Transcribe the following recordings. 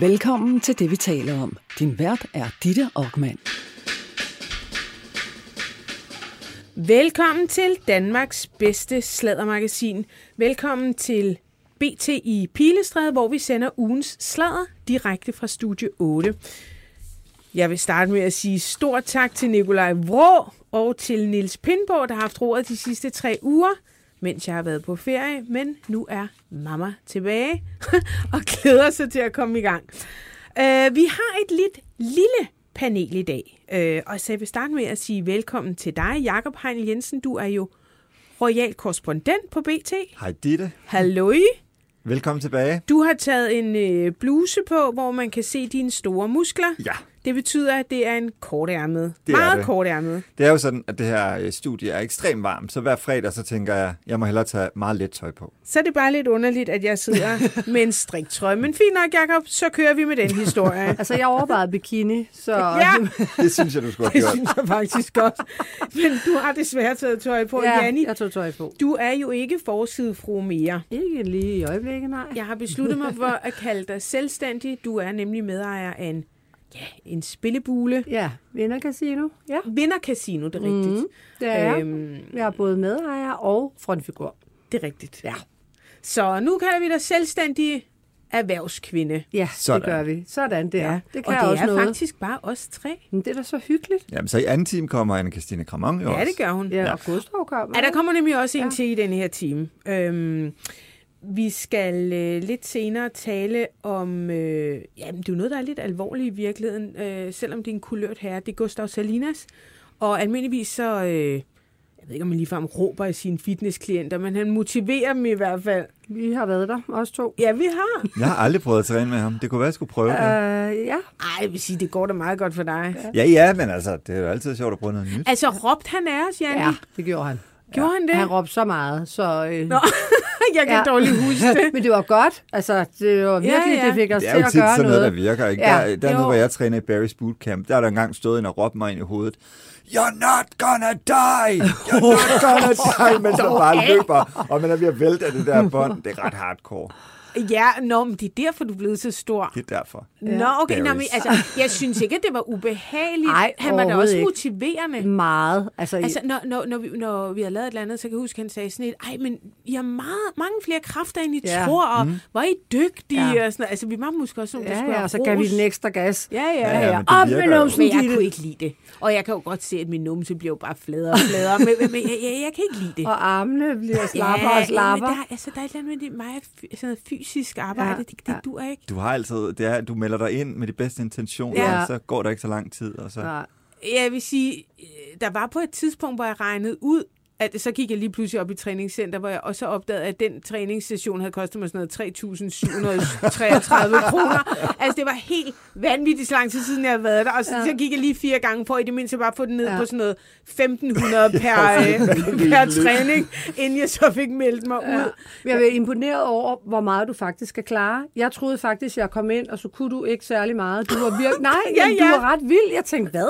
Velkommen til det, vi taler om. Din vært er Ditte Aukmann. Velkommen til Danmarks bedste sladdermagasin. Velkommen til BT i Pilestræde, hvor vi sender ugens sladder direkte fra Studie 8. Jeg vil starte med at sige stort tak til Nikolaj Vrå og til Nils Pindborg, der har haft roret de sidste tre uger, mens jeg har været på ferie. Men nu er mamma tilbage og glæder sig til at komme i gang. Uh, vi har et lidt lille panel i dag, uh, og så jeg vil starte med at sige velkommen til dig, Jakob Heinl Jensen. Du er jo royal korrespondent på BT. Hej Ditte. Hallo Velkommen tilbage. Du har taget en øh, bluse på, hvor man kan se dine store muskler. Ja. Det betyder, at det er en kortærmet. Det er Meget det. kortærmet. Det er jo sådan, at det her øh, studie er ekstremt varmt, så hver fredag så tænker jeg, jeg må hellere tage meget let tøj på. Så er det bare lidt underligt, at jeg sidder med en striktrøje. Men fint nok, Jacob, så kører vi med den historie. Altså, jeg overvejede bikini, så... Ja, Det synes jeg, du skulle have det gjort. synes jeg faktisk godt. Men du har desværre taget tøj på. ja, Janni, jeg tog tøj på. du er jo ikke forsidefru mere. Ikke lige i øjeblikket, nej. Jeg har besluttet mig for at kalde dig selvstændig. Du er nemlig medejer af en, ja, en spillebule. Ja, Vinder Casino. Ja, Vinder Casino, det er rigtigt. Mhm, det er jeg. Øhm, Jeg er både medejer og frontfigur. det er rigtigt. Ja. Så nu kalder vi dig selvstændig erhvervskvinde. Ja, Sådan. det gør vi. Sådan der. Ja. Det kan og det også er noget. faktisk bare os tre. Men det er da så hyggeligt. Jamen, så i anden time kommer anne Christine Kramon jo Ja, også. det gør hun. Ja, ja. og Gustav kommer. Ja, der kommer nemlig også en Ja. til i den her time. Øhm, vi skal øh, lidt senere tale om, øh, jamen det er jo noget, der er lidt alvorligt i virkeligheden, øh, selvom det er en kulørt herre. Det er Gustav Salinas. Og almindeligvis så, øh, jeg ved ikke om man ligefrem råber af sine fitnessklienter, men han motiverer dem i hvert fald. Vi har været der, os to. Ja, vi har. Jeg har aldrig prøvet at træne med ham. Det kunne være, jeg skulle prøve det. Øh, ja. Ej, jeg vil sige, det går da meget godt for dig. Ja. Ja, ja, men altså, det er jo altid sjovt at prøve noget nyt. Altså, råbte han af os, Janne? ja, det gjorde han. Gjorde han det? Han råbte så meget, så... Øh, Nå, jeg kan ja. Dårligt huske det. Men det var godt. Altså, det var virkelig, Ja, ja. det fik os Det er til jo at tit gøre sådan noget, noget. der virker. Ikke? Ja. Der, dernede, Jo. hvor jeg træner i Barry's Bootcamp, der er der engang stået ind og råbt mig ind i hovedet. You're not gonna die! You're not gonna die! Men så bare løber, og man er ved at vælte af det der bånd. Det er ret hardcore. Ja, nå, men det er derfor, du er blevet så stor. Det er derfor. Nå, okay, nå, men, altså, jeg synes ikke, at det var ubehageligt. Ej, han var da også ikke. motiverende. Meget. Altså, Altså, når, når, når, vi, når vi har lavet et eller andet, så kan jeg huske, at han sagde sådan et, ej, men I har meget, mange flere kræfter, end I Ja. tror, og mm. hvor er I dygtige, Ja. og sådan noget. Altså, vi var måske også sådan, der ja, skulle ja, og så gav vi den ekstra gas. Ja, ja, Ja, ja. ja, ja. Op med numsen, Men jeg kunne ikke lide det. Og jeg kan jo godt se, at min numse bliver jo bare fladere og fladere. men, men, men jeg, jeg, jeg kan ikke lide det. Og armene bliver slapper ja, og slapper. Men der, altså, der er et eller andet med det, mig, sådan noget fysisk arbejde. Ja, det, det ja. duer ikke. Du har altid, det er, du melder dig ind med de bedste intentioner, Ja. og så går der ikke så lang tid, og så... Nej. Jeg vil sige, øh, der var på et tidspunkt, hvor jeg regnede ud, at så gik jeg lige pludselig op i træningscenter, hvor jeg også opdagede, at den træningsstation havde kostet mig sådan noget 3.733 kroner. Altså, det var helt vanvittigt så lang tid siden, jeg havde været der. Og så, ja. Så gik jeg lige fire gange for, i det mindste bare få den ned ja. På sådan noget 1.500 per, øh, per træning, inden jeg så fik meldt mig Ja. ud. Jeg er imponeret over, hvor meget du faktisk kan klare. Jeg troede faktisk, jeg kom ind, og så kunne du ikke særlig meget. Du var virkelig... Nej, ja. ja. du var ret vild. Jeg tænkte, hvad?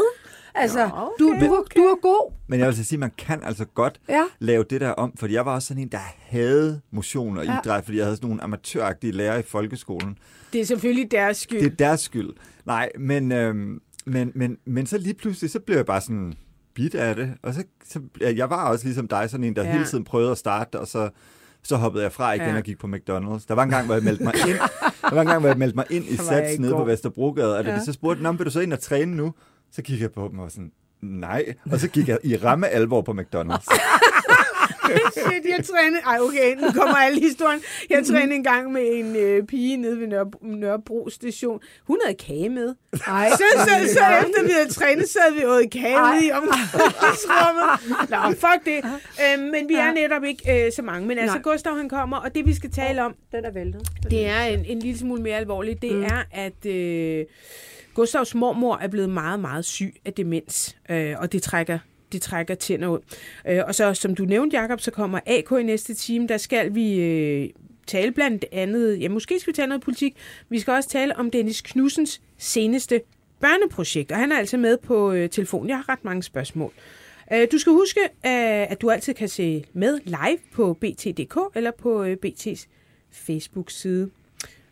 Altså, Nå, okay, du, du, du var god. Men jeg vil sige, man kan altså godt Ja. lave det der om, fordi jeg var også sådan en, der havde motion og Ja. idræt, fordi jeg havde sådan nogle amatøragtige lærere i folkeskolen. Det er selvfølgelig deres skyld. Det er deres skyld. Nej, men, øhm, men, men, men så lige pludselig, så blev jeg bare sådan bit af det, og så, så jeg var også ligesom dig, sådan en, der Ja. ja. hele tiden prøvede at starte, og så så hoppede jeg fra igen Ja. ja. og gik på McDonald's. Der var en gang, hvor jeg meldte mig ind, der var en gang, hvor jeg meldte mig ind i Sats nede på. Vesterbrogade, og da Ja. de så spurgte, "Nå, vil du så ind og træne nu? Så kiggede jeg på dem og var sådan, nej. Og så gik jeg i ramme alvor på McDonald's. Shit, jeg trænede... Ej, okay, nu kommer alle historien. Jeg trænede en gang med en øh, pige nede ved Nørrebro, Nørrebro station. Hun havde kage med. Ej, Så, så, så efter vi havde trænet, så havde vi ådet kage Ej. i omklædningsrummet. Nå, fuck det. Øhm, men vi er netop ikke øh, så mange. Men altså, Nej. Gustav han kommer, og det vi skal tale om, Den er væltet. det er en, en lille smule mere alvorligt. Det Mm. er, at øh, Gustavs mormor er blevet meget, meget syg af demens. Øh, og det trækker det trækker tænder ud. Øh, og så, som du nævnte, Jacob, så kommer AK i næste time. Der skal vi øh, tale blandt andet, ja, måske skal vi tale noget politik. Vi skal også tale om Dennis Knudsens seneste børneprojekt, og han er altså med på øh, telefon. Jeg har ret mange spørgsmål. Øh, du skal huske, øh, at du altid kan se med live på bt.dk eller på øh, BT's Facebook-side.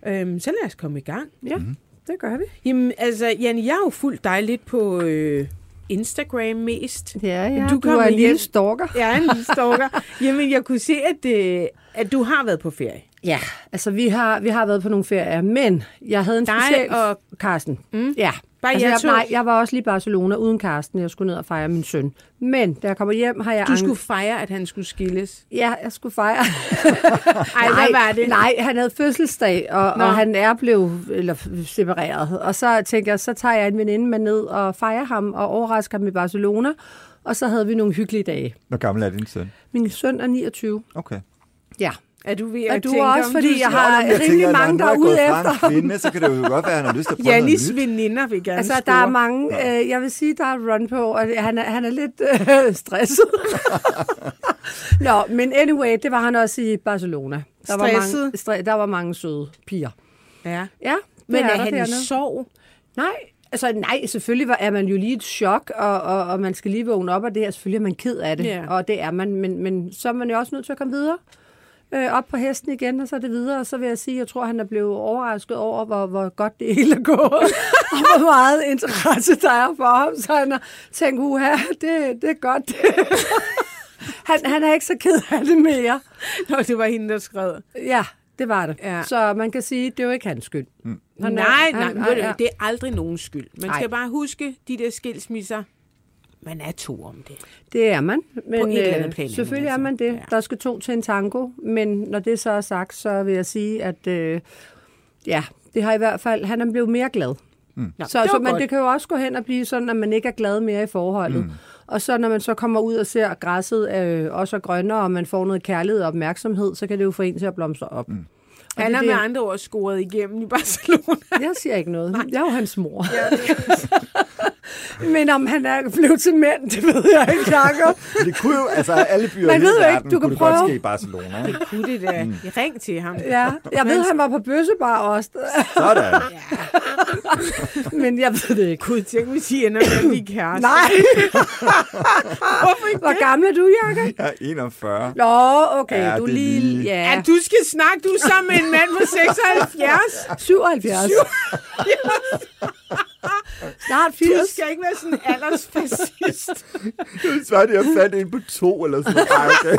Øh, så lad os komme i gang. Ja. Mhm. Det gør vi. Jamen, altså, Jan, jeg har jo fulgt dig lidt på øh, Instagram mest. Ja, ja. Du Du, er en lille stalker. Jeg er en lille stalker. Jamen, jeg kunne se, at, øh, at du har været på ferie. Ja, altså vi har, vi har været på nogle ferier, men jeg havde en Dig speciel... og- Karsten. Mm. Ja. Bare altså, jeg, nej, jeg var også lige i Barcelona uden Karsten. Jeg skulle ned og fejre min søn. Men da jeg kommer hjem, har jeg... Du ang- skulle fejre, at han skulle skilles. Ja, jeg skulle fejre. Ej, nej, hvad var det? Nej, han havde fødselsdag, og, Nå. og han er blevet eller, separeret. Og så tænker jeg, så tager jeg en veninde med ned og fejrer ham og overrasker ham i Barcelona. Og så havde vi nogle hyggelige dage. Hvor gammel er din søn? Min søn er 29. Okay. Ja. Er du ved at Og du tænke, er også, om fordi jeg har Jeg rimelig tænker, mange, der er ude efter kvinde, så kan det jo godt være, at han har lyst til at prøve Janis noget veninder vil gerne Altså, der er mange, øh, jeg vil sige, der er run på, og han er, han er lidt øh, stresset. Nå, men anyway, det var han også i Barcelona. Der var Stresset? mange, stre, der var mange søde piger. Ja. Ja, Men er, der han i sorg? Nej, altså nej, selvfølgelig var, er man jo lige et chok, og, og, og man skal lige vågne op, og det er selvfølgelig er man ked af det, Ja. og det er man, men, men så er man jo også nødt til at komme videre. Øh, op på hesten igen, og så er det videre, og så vil jeg sige, jeg tror, han er blevet overrasket over, hvor, hvor godt det hele er gået, og hvor meget interesse der er for ham, så han har tænkt, uha, det, det er godt. han, han er ikke så ked af det mere. Nå, det var hende, der skrev. Ja, det var det. Ja. Så man kan sige, det er jo ikke hans skyld. Mm. Nej, nej, han- ja. det er aldrig nogens skyld. Man Nej. skal bare huske, de der skilsmisser, man er to om det. Det er man. Men, På et eller andet øh, plan, Selvfølgelig men er man altså, det. ja. Der skal to til en tango. Men når det så er sagt, så vil jeg sige, at øh, ja, det har i hvert fald, han er blevet mere glad. Nå, Så, det så, godt. det kan jo også gå hen og blive sådan, at man ikke er glad mere i forholdet. Mm. Og så når man så kommer ud og ser, at græsset øh, også er grønnere, og man får noget kærlighed og opmærksomhed, så kan det jo få en til at blomstre op. Mm. Og Han det har er med det, andre ord scoret igennem i Barcelona. jeg siger ikke noget. Jeg er jo hans mor. men om han er blevet til mænd, det ved jeg ikke, Jacob. Det kunne jo, altså alle byer Man i ved ikke, du kan kunne det godt prøve. ske i Barcelona. ikke? Kunne det da. Ring til ham. Ja, jeg ved, han var på bøssebar også, Sådan. men jeg ved det ikke. Gud, tænk, hvis I ender med at blive kærester. Nej, Hvorfor ikke hvor gammel er du, Jacob? Jeg er 41. Nå, okay, Ja, du det lige... lige- Ja, Ja, du skal snakke. Du er sammen med en mand på 76. 77. Snart Du 80. skal ikke være sådan en aldersfascist. Så er det, jeg fandt en på to eller sådan noget. Okay.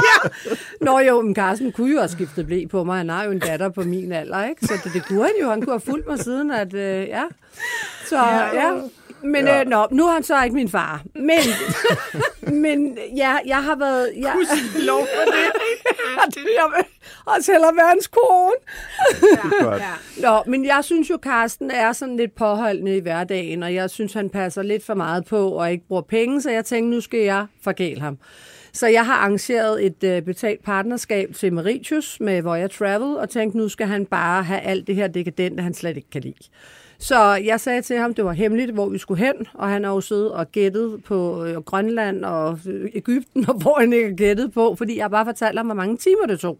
Nå jo, men Carsten kunne jo have skiftet blæ på mig. Han har jo en datter på min alder, ikke? Så det, det kunne han jo. Han kunne have fulgt mig siden, at... Øh, ja. Så ja. Men ja. Øh, nå, nu er han så ikke min far. Men, men ja, jeg har været... Jeg, Lov for det. det jeg være hans kone. Godt. Nå, men jeg synes jo, Carsten er sådan lidt påholdende i hverdagen, og jeg synes, han passer lidt for meget på og ikke bruger penge, så jeg tænkte, nu skal jeg forgæle ham. Så jeg har arrangeret et øh, betalt partnerskab til Mauritius med Voya Travel, og tænkte, nu skal han bare have alt det her dekadente, han slet ikke kan lide. Så jeg sagde til ham, det var hemmeligt, hvor vi skulle hen, og han har jo siddet og gættet på øh, Grønland og øh, Ægypten, og hvor han ikke har gættet på, fordi jeg bare fortalt ham, hvor mange timer det tog.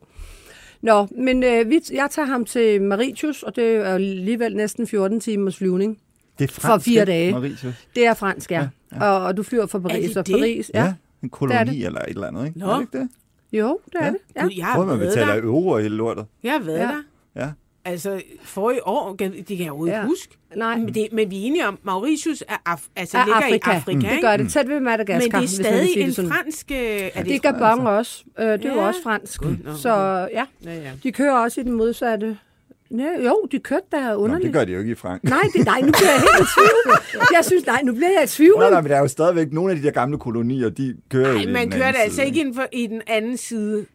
Nå, men øh, vi, jeg tager ham til Mauritius, og det er alligevel næsten 14 timers flyvning. Det er For fransk, fire ikke, dage. Mauritius. Det er fransk, ja. ja, ja. Og, og du flyver fra Paris. det og det? Paris, ja. Ja. ja. En koloni Det er det. eller et eller andet, ikke? Nå. Er det ikke det? Jo, det er Ja. det. Ja. Gud, jeg har man været betaler der. euro i hele lortet. Jeg været Ja. der. Ja. Altså, for i år, det kan jeg overhovedet Ja. ja. huske. Nej. Men, det, men vi er enige om, Mauritius er Af, altså, Er ligger Afrika. i Afrika, Det ikke? gør det tæt ved Madagaskar. Men det er stadig en sådan. fransk... øh, Er det, Det er Gabon også. Øh, det er jo Ja. også fransk. nå, Så ja, Ja, ja. de kører også i den modsatte. Ja, jo, de kørte der Nå, underligt. det gør de jo ikke i Frank. Nej, det, nej, nu bliver jeg helt i tvivl. Jeg synes, nej, nu bliver jeg i tvivl. Nej, nej, men der er jo stadigvæk nogle af de der gamle kolonier, de kører i Nej, den man anden kørte altså ikke inden for, i den anden side,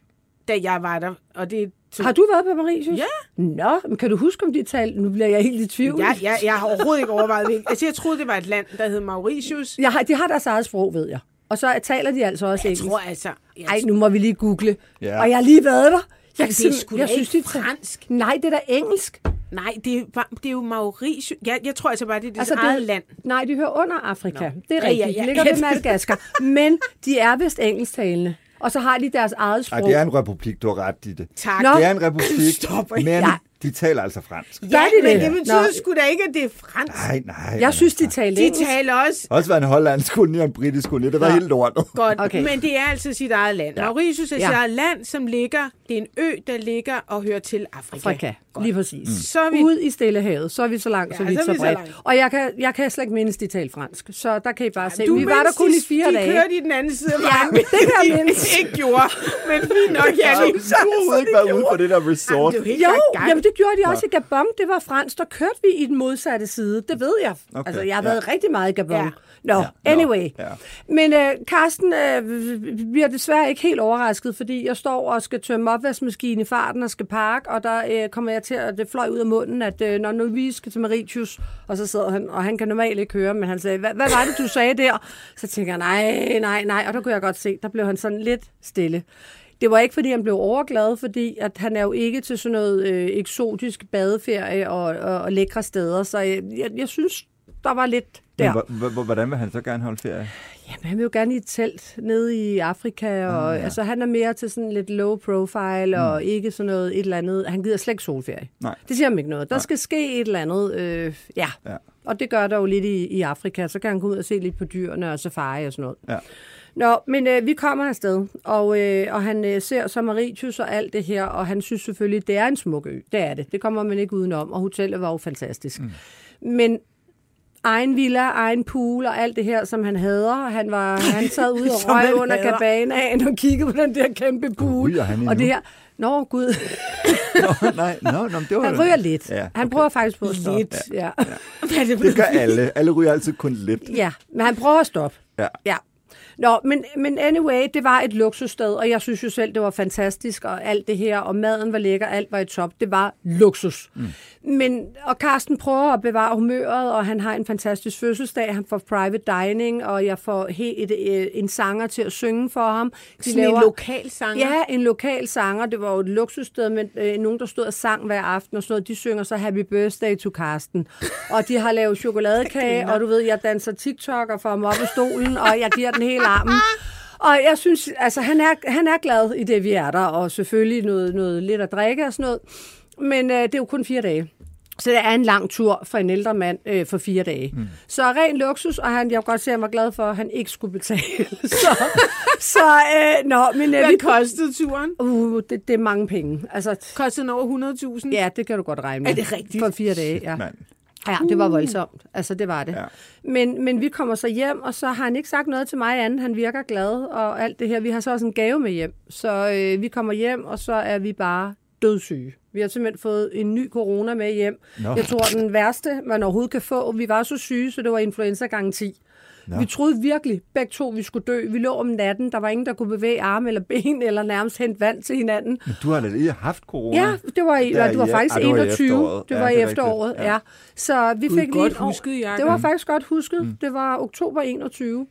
da jeg var der. Og det tog... Har du været på Mauritius? Ja. Nå, men kan du huske, om de talte? Nu bliver jeg helt i tvivl. Jeg, jeg, jeg har overhovedet ikke overvejet det. Altså, jeg troede, det var et land, der hed Mauritius. Jeg har, de har deres eget sprog, ved jeg. Og så taler de altså også Jeg engelsk. tror altså... Jeg, Ej, nu må vi lige google. Ja. Og jeg har lige været der. Jeg, det er sgu jeg synes, ikke de taler- fransk. Nej, det er da engelsk. Nej, det er, det er jo Mauritius. Jeg, jeg tror altså bare, det er deres Altså, eget det, land. Nej, de hører under Afrika. Nå. Det er Ja, rigtigt. ja, ja. De ligger ved Madagaskar. Men de er vist engelsktalende. Og så har de deres eget Ej, sprog. det er en republik, du har ret i det. Tak. Nå. Det er en republik, Stop. men Ja. De taler altså fransk. Ja, de men det? det betyder Nå. sgu da ikke, at det er fransk. Nej, nej. Jeg synes, de talte De engelsk. taler også Også været en hollandsk koloni og en britisk koloni. Det var helt lortet. godt, Okay. men det er altså sit eget land. Ja. Mauritius er Ja. sit eget land, som ligger, det er en ø, der ligger og hører til Afrika. Afrika, lige præcis. Mm. Så er vi Ud i Stillehavet, så er vi så langt, så Ja, vidt, så er så vi så bredt. langt. Og jeg kan, jeg kan slet ikke mindes, de talte fransk. Så der kan I bare se. Du vi var der kun de- i fire de dage. kørte i den anden side af Ja, det kan jeg de mindes. ikke gjorde. Men fint nok, ja, Jeg har ikke været ude på det der resort. det er jo jamen det gjorde de også i Gabon. Det var fransk. Der kørte vi i den modsatte side. Det ved jeg. Okay, Altså, jeg har ja. været rigtig meget i Gabon. Ja. Nå, Ja, nå, anyway. ja. Men øh, Karsten øh, bliver desværre ikke helt overrasket, fordi jeg står og skal tømme opvaskemaskinen i farten og skal parke, og der øh, kommer jeg til at det fløj ud af munden, at øh, når nu vi skal til Mauritius, og så sidder han, og han kan normalt ikke høre, men han sagde, hvad, hvad var det, du sagde der? Så tænker jeg, nej, nej, nej, og der kunne jeg godt se, der blev han sådan lidt stille. Det var ikke, fordi han blev overglad, fordi at han er jo ikke til sådan noget øh, eksotisk badeferie og, og, og lækre steder, så jeg, jeg, jeg synes, der var lidt der. Men hvor- hvor- Hvordan vil han så gerne holde ferie? Jamen, han vil jo gerne i et telt nede i Afrika, og Ah, ja. altså, han er mere til sådan lidt low profile, mm. og ikke sådan noget et eller andet. Han gider slet ikke solferie. Nej. Det siger ham ikke noget. Der Nej. skal ske et eller andet, øh, ja. Ja. Og det gør der jo lidt i, i Afrika. Så kan han gå ud og se lidt på dyrene og safari og sådan noget. Ja. Nå, men øh, vi kommer afsted, og, øh, og han øh, ser så Mauritius og alt det her, og han synes selvfølgelig, det er en smuk ø. Det er det. Det kommer man ikke udenom, og hotellet var jo fantastisk. Mm. Men egen villa, egen pool og alt det her, som han hader. Han, var, han sad ude og røg under hader. kabanaen og kiggede på den der kæmpe pool. ryger han endnu? og det her, Nå, gud. Nå, nej, nå, nå, det var Han ryger lidt. Ja, Han prøver faktisk på at stoppe. Lidt. Ja. Er det, Det gør alle. Alle ryger altid kun lidt. ja, men han prøver at stoppe. Ja. Ja. Nå, men, men anyway, det var et luksussted, og jeg synes jo selv, det var fantastisk, og alt det her, og maden var lækker, alt var i top. Det var luksus. Mm. Men, og Carsten prøver at bevare humøret, og han har en fantastisk fødselsdag. Han får private dining, og jeg får helt et, øh, en sanger til at synge for ham. De Sådan en lokal sanger? Ja, en lokal sanger. Det var jo et luksussted med øh, nogen, der stod og sang hver aften og sådan noget. De synger så Happy Birthday to Carsten. Og de har lavet chokoladekage, og du ved, jeg danser TikTok og får ham op af stolen, og jeg giver den hele armen. Og jeg synes, altså han er, han er glad i det, vi er der, og selvfølgelig noget, noget lidt at drikke og sådan noget. Men øh, det er jo kun fire dage. Så det er en lang tur for en ældre mand øh, for fire dage. Mm. Så ren luksus, og han, jeg kunne godt se, at han var glad for, at han ikke skulle betale. så, så øh, nå, men øh, Hvad vi, kostede turen? uh, det, det er mange penge. Altså, Kostede den over 100.000? ja, det kan du godt regne med. Er det rigtigt? For fire dage, ja. Mand. Ja, det var mm. voldsomt. Altså, det var det. Ja. Men, men vi kommer så hjem, og så har han ikke sagt noget til mig andet. Han virker glad og alt det her. Vi har så også en gave med hjem. Så øh, vi kommer hjem, og så er vi bare dødssyge. Vi har simpelthen fået en ny corona med hjem. Nå. Jeg tror, den værste, man overhovedet kan få. Vi var så syge, så det var influenza gange 10. Ja. Vi troede virkelig begge to, vi skulle dø. Vi lå om natten, der var ingen, der kunne bevæge arme eller ben, eller nærmest hente vand til hinanden. Men du har da lige haft corona. Ja, det var, i, ja, det var faktisk ja, det var 21. Det var ja, i efteråret, ja. ja. Så vi Gud, fik lige... Husket, Jacob. det var faktisk godt husket. Mm. Det var oktober 21.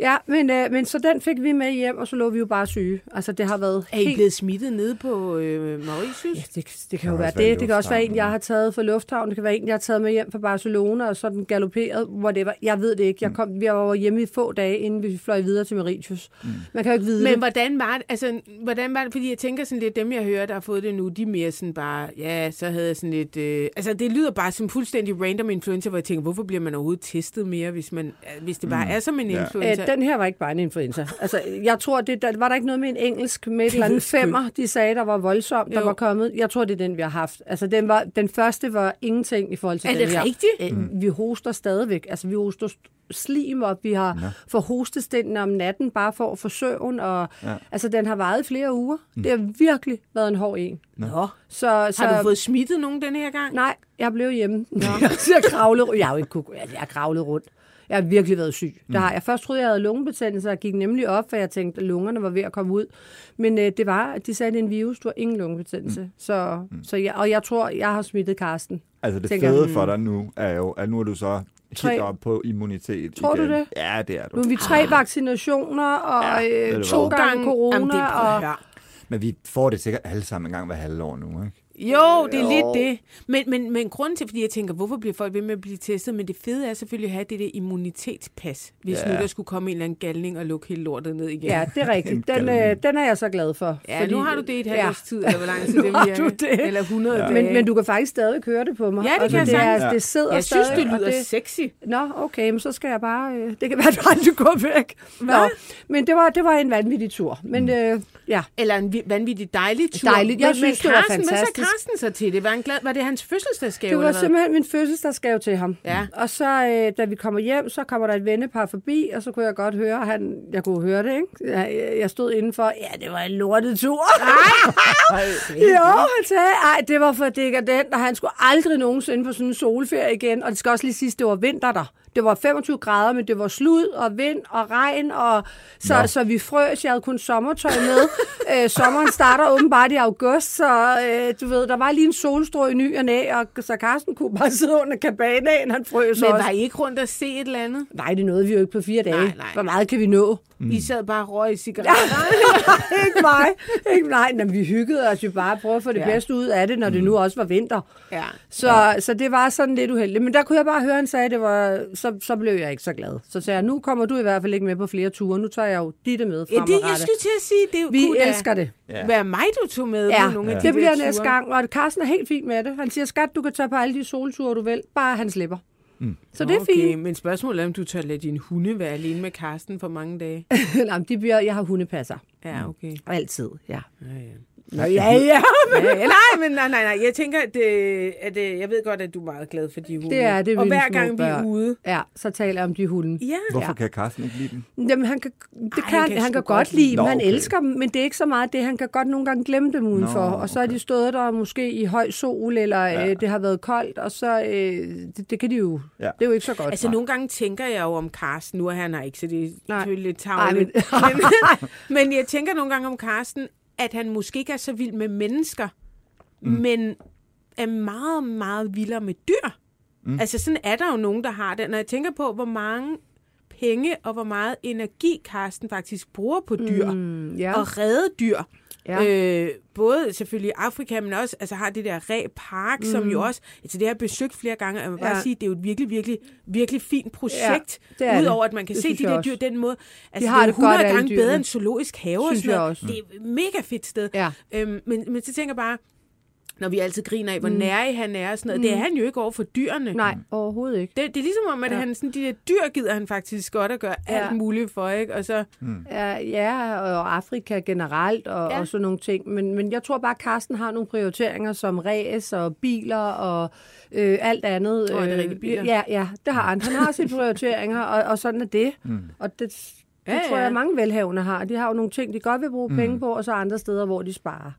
Ja, men, øh, men så den fik vi med hjem, og så lå vi jo bare syge. Altså, det har været Er I helt... blevet smittet nede på øh, Mauritius? Ja, det, det kan kan jo være det. Det kan også være en, jeg har taget fra lufthavnen. Det kan være en, jeg har taget med hjem fra Barcelona, og sådan galopperet, whatever. Jeg ved det ikke. Jeg, kom, jeg var hjemme i få dage, inden vi fløj videre til Mauritius. Mm. Man kan jo ikke vide Men hvordan var det, altså, hvordan var det, fordi jeg tænker sådan lidt, dem jeg hører, der har fået det nu, de er mere sådan bare, ja, så havde jeg sådan lidt, øh, altså det lyder bare som fuldstændig random influenza, hvor jeg tænker, hvorfor bliver man overhovedet testet mere, hvis, man, øh, hvis det bare er som en Ja. influenza? Den her var ikke bare en influenza. Altså, jeg tror, det, der, var der ikke noget med en engelsk med et eller andet femmer, de sagde, der var voldsomt, der var kommet. Jeg tror, det er den, vi har haft. Altså, den, var, den første var ingenting i forhold til Er den det her. rigtigt? Øh, Vi hoster stadigvæk. Altså, vi hoster st- slim op. Vi har ja. for hostestænden om natten, bare for at få søvn. Og, ja. Altså, den har varet flere uger. Mm. Det har virkelig været en hård en. Nå. Så, så, Har du fået smittet nogen den her gang? Nej, jeg blev hjemme. jeg har kravlet, jeg har jo ikke kunne, jeg har kravlet rundt. Jeg har virkelig været syg. Det har jeg. Først troede jeg, havde lungebetændelse, og jeg gik nemlig op, for jeg tænkte, at lungerne var ved at komme ud. Men øh, det var, at de sagde, at det er en virus, du har ingen lungebetændelse. Mm. Så, så jeg, og jeg tror, jeg har smittet Karsten. Altså det tænker, fede for dig nu er jo, at nu er du så Tre. helt op på immunitet Tror du igen. det? Ja, det er du. Nu er vi tre vaccinationer, og Ja, øh, du to gange corona. Jamen, det og. Men vi får det sikkert alle sammen en gang hver halve år nu, ikke? Jo, det er lidt det. Men, men, men grunden til, fordi jeg tænker, hvorfor bliver folk ved med at blive testet? Men det fede er selvfølgelig at have det der immunitetspas, hvis Ja. nu der skulle komme en eller anden galning og lukke hele lortet ned igen. Ja, det er rigtigt. Den, øh, den er jeg så glad for. Ja, nu har du det i et halvt ja. tid, eller hvor lang tid det virker. du det. Eller 100 Ja. Men, men du kan faktisk stadig høre det på mig. Ja, det kan jeg det, sagtens. er, det sidder jeg synes, stadig, det og lyder sexy. Nå, okay, men så skal jeg bare... Øh, det kan være, at du aldrig går væk. Nå, men det var, det var en vanvittig tur. Men Mm. øh, ja, Eller en vi- vanvittig dejlig tur. Dejligt. Jeg Men- synes, det var fantastisk. Carsten så til det? Var, han glad? var det hans fødselsdagsgave? det var eller simpelthen min fødselsdagsgave til ham. Ja. Og så, øh, da vi kommer hjem, så kommer der et vennepar forbi, og så kunne jeg godt høre, han, jeg kunne høre det, ikke? Jeg, jeg stod indenfor, ja, det var en lortet tur. Jo, han sagde, ej, det var for dekadent, og han skulle aldrig nogensinde på sådan en solferie igen. Og det skal også lige sige, det var vinter der. Det var 25 grader, men det var slud og vind og regn, og så, Nå. så vi frøs. Jeg havde kun sommertøj med. øh, sommeren starter åbenbart i august, så øh, du ved, der var lige en solstrå i ny og næ, og så Carsten kunne bare sidde under kabanaen, han frøs Men også. var I ikke rundt og se et eller andet? Nej, det nåede vi jo ikke på fire dage. Nej, nej. Hvor meget kan vi nå? Mm. I sad bare og røg i cigaretter. ikke mig. Ikke mig. Nå, vi hyggede os jo bare at prøve at få det Ja. ja. bedste ud af det, når det nu også var vinter. ja. Så, ja. så det var sådan lidt uheldigt. Men der kunne jeg bare høre, at han sagde, at det var, så, så blev jeg ikke så glad. Så sagde jeg, nu kommer du i hvert fald ikke med på flere ture. Nu tager jeg jo ditte med Ja, fremadrettet. det, jeg skulle til at sige, det Vi kunne elsker det. Ja. være mig, du tog med Ja, på nogle af de det der bliver ture. næste gang. Og Carsten er helt fint med det. Han siger, skat, du kan tage på alle de solture, du vil. Bare han slipper. Mm. Så det er okay, fint. men spørgsmålet er, om du tør lade din hunde være alene med Karsten for mange dage. Nå, men de bliver, jeg har hundepasser. Ja, okay. Altid, ja. Ja, ja. Nå, ja, ja. Ja, ja, nej, men nej, nej, nej. Jeg tænker, at, øh, at øh, jeg ved godt, at du er meget glad for de hunde. Det er det, Og hver gang vi er ude. Ja, så taler jeg om de hunde. Ja. Hvorfor Ja. kan Carsten ikke lide dem? Jamen, han kan, det Ej, kan, han han, kan han kan godt lide lide, Nå, men han okay. elsker dem, men det er ikke så meget det. Han kan godt nogle gange glemme dem udenfor, Nå, og så er okay. de stået der måske i høj sol, eller Ja. ja. øh, det har været koldt, og så øh, det, det kan de jo, Ja. det er jo ikke så godt. Altså, nogle gange tænker jeg jo om Karsten. Nu er han her ikke, så det er selvfølgelig lidt tavligt. men- Men, men jeg tænker nogle gange om Karsten, at han måske ikke er så vild med mennesker, mm. men er meget, meget vildere med dyr. Mm. Altså, sådan er der jo nogen, der har det. Når jeg tænker på, hvor mange penge og hvor meget energi Karsten faktisk bruger på dyr, mm. ja. og redde dyr. Ja. Øh, både selvfølgelig i Afrika, men også altså, har det der Ræ Park, mm. som jo også, altså det har jeg besøgt flere gange, og jeg må bare Ja. sige, det er jo et virkelig, virkelig, virkelig fint projekt, det. udover at man kan Det se de der dyr den måde. Altså, har det er det jo godt, 100 alle gange dyrene. bedre end zoologisk have og Synes sådan jeg noget. Det er et mega fedt sted. Ja. Øhm, men, men så tænker jeg bare, når vi altid griner af, hvor mm. nærig han er og sådan noget, det er han jo ikke over for dyrene. Nej, overhovedet ikke. Det, det er ligesom om, at ja. Han, sådan, de der dyr gider han faktisk godt at gøre Ja. alt muligt for, ikke? Og så, Ja, ja, og Afrika generelt og, Ja. og sådan nogle ting. Men, men jeg tror bare, at Carsten har nogle prioriteringer som ræs og biler og øh, alt andet. Er det Øh, rigtigt, biler? Ja, ja, det har han. Han har sine prioriteringer, og, og sådan er det. Mm. Og det, det Ja, ja, tror ja. jeg, mange velhavende har. De har jo nogle ting, de godt vil bruge mm. penge på, og så andre steder, hvor de sparer.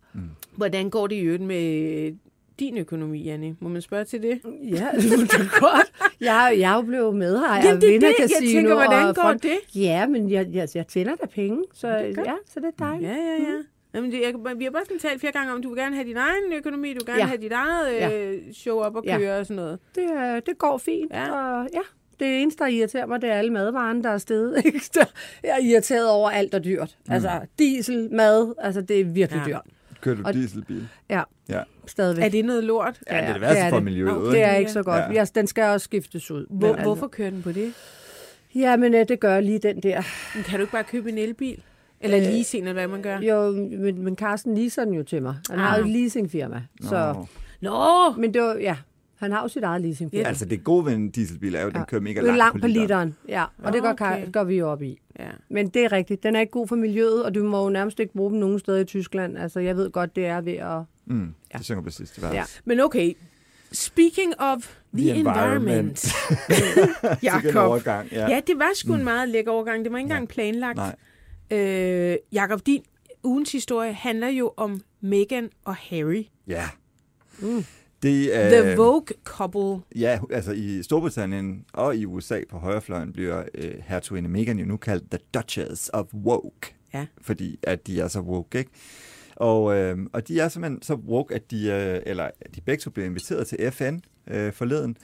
hvordan går det i øvrigt med din økonomi, Janne? Må man spørge til det? Ja, det er godt. Jeg, jeg er jo blevet med her. Jamen, det er det. Jeg tænker, hvordan går front- det? Ja, men jeg, jeg, jeg tjener da penge, så ja, så det er dejligt. Ja, ja, ja. Jamen, det, jeg, vi har bare sådan talt flere gange om, du vil gerne have din egen økonomi, du vil gerne ja. Ja. have dit eget øh, show op og Ja. køre og sådan noget. Det, det går fint, Ja. ja. og ja, det eneste, der irriterer mig, det er alle madvarerne, der er stedet. Ikke? Jeg er irriteret over alt, der er dyrt. Mm. Altså diesel, mad, altså det er virkelig Ja. dyrt. Kører du Og- dieselbil? Ja, Ja. stadigvæk. Er det noget lort? Ja, det er det værste for det. miljøet, Nå, ikke? Det er ikke så godt. Ja. Ja. den skal også skiftes ud. Hvor, Men altså- hvorfor kører den på det? Ja, men øh, det gør lige den der. Men Kan du ikke bare købe en elbil? Eller Øh, leasing, eller hvad man gør? Jo, men, men Carsten leaser den jo til mig. Han har jo Ah. et leasingfirma. Så, Nå. Nå! men det var, ja, han har jo sit eget leasingfirma. Altså, det gode ved en dieselbil er jo, at den kører mega det langt, langt på literen. literen. Ja, og det går, Okay. går vi jo op i. Ja. Men det er rigtigt. Den er ikke god for miljøet, og du må jo nærmest ikke bruge dem nogen steder i Tyskland. Altså, jeg ved godt, det er ved at... Mm, Ja. det synger på sidste vers. Ja. Men okay, speaking of the, The environment, Sikke en Jakob. overgang, ja. Ja, det var sgu en meget lækker overgang. Det var ikke engang planlagt. Nej. Øh, Jakob, din ugens historie handler jo om Meghan og Harry. Ja. Mm. Det er, The Vogue couple. Ja, altså i Storbritannien og i USA på højrefløjen bliver øh, hertuginde Meghan jo nu kaldt The Duchess of Woke. Ja. Fordi at de er så woke, ikke? Og, øh, og de er simpelthen så woke, at de, øh, eller de begge to blev inviteret til FN øh, forleden,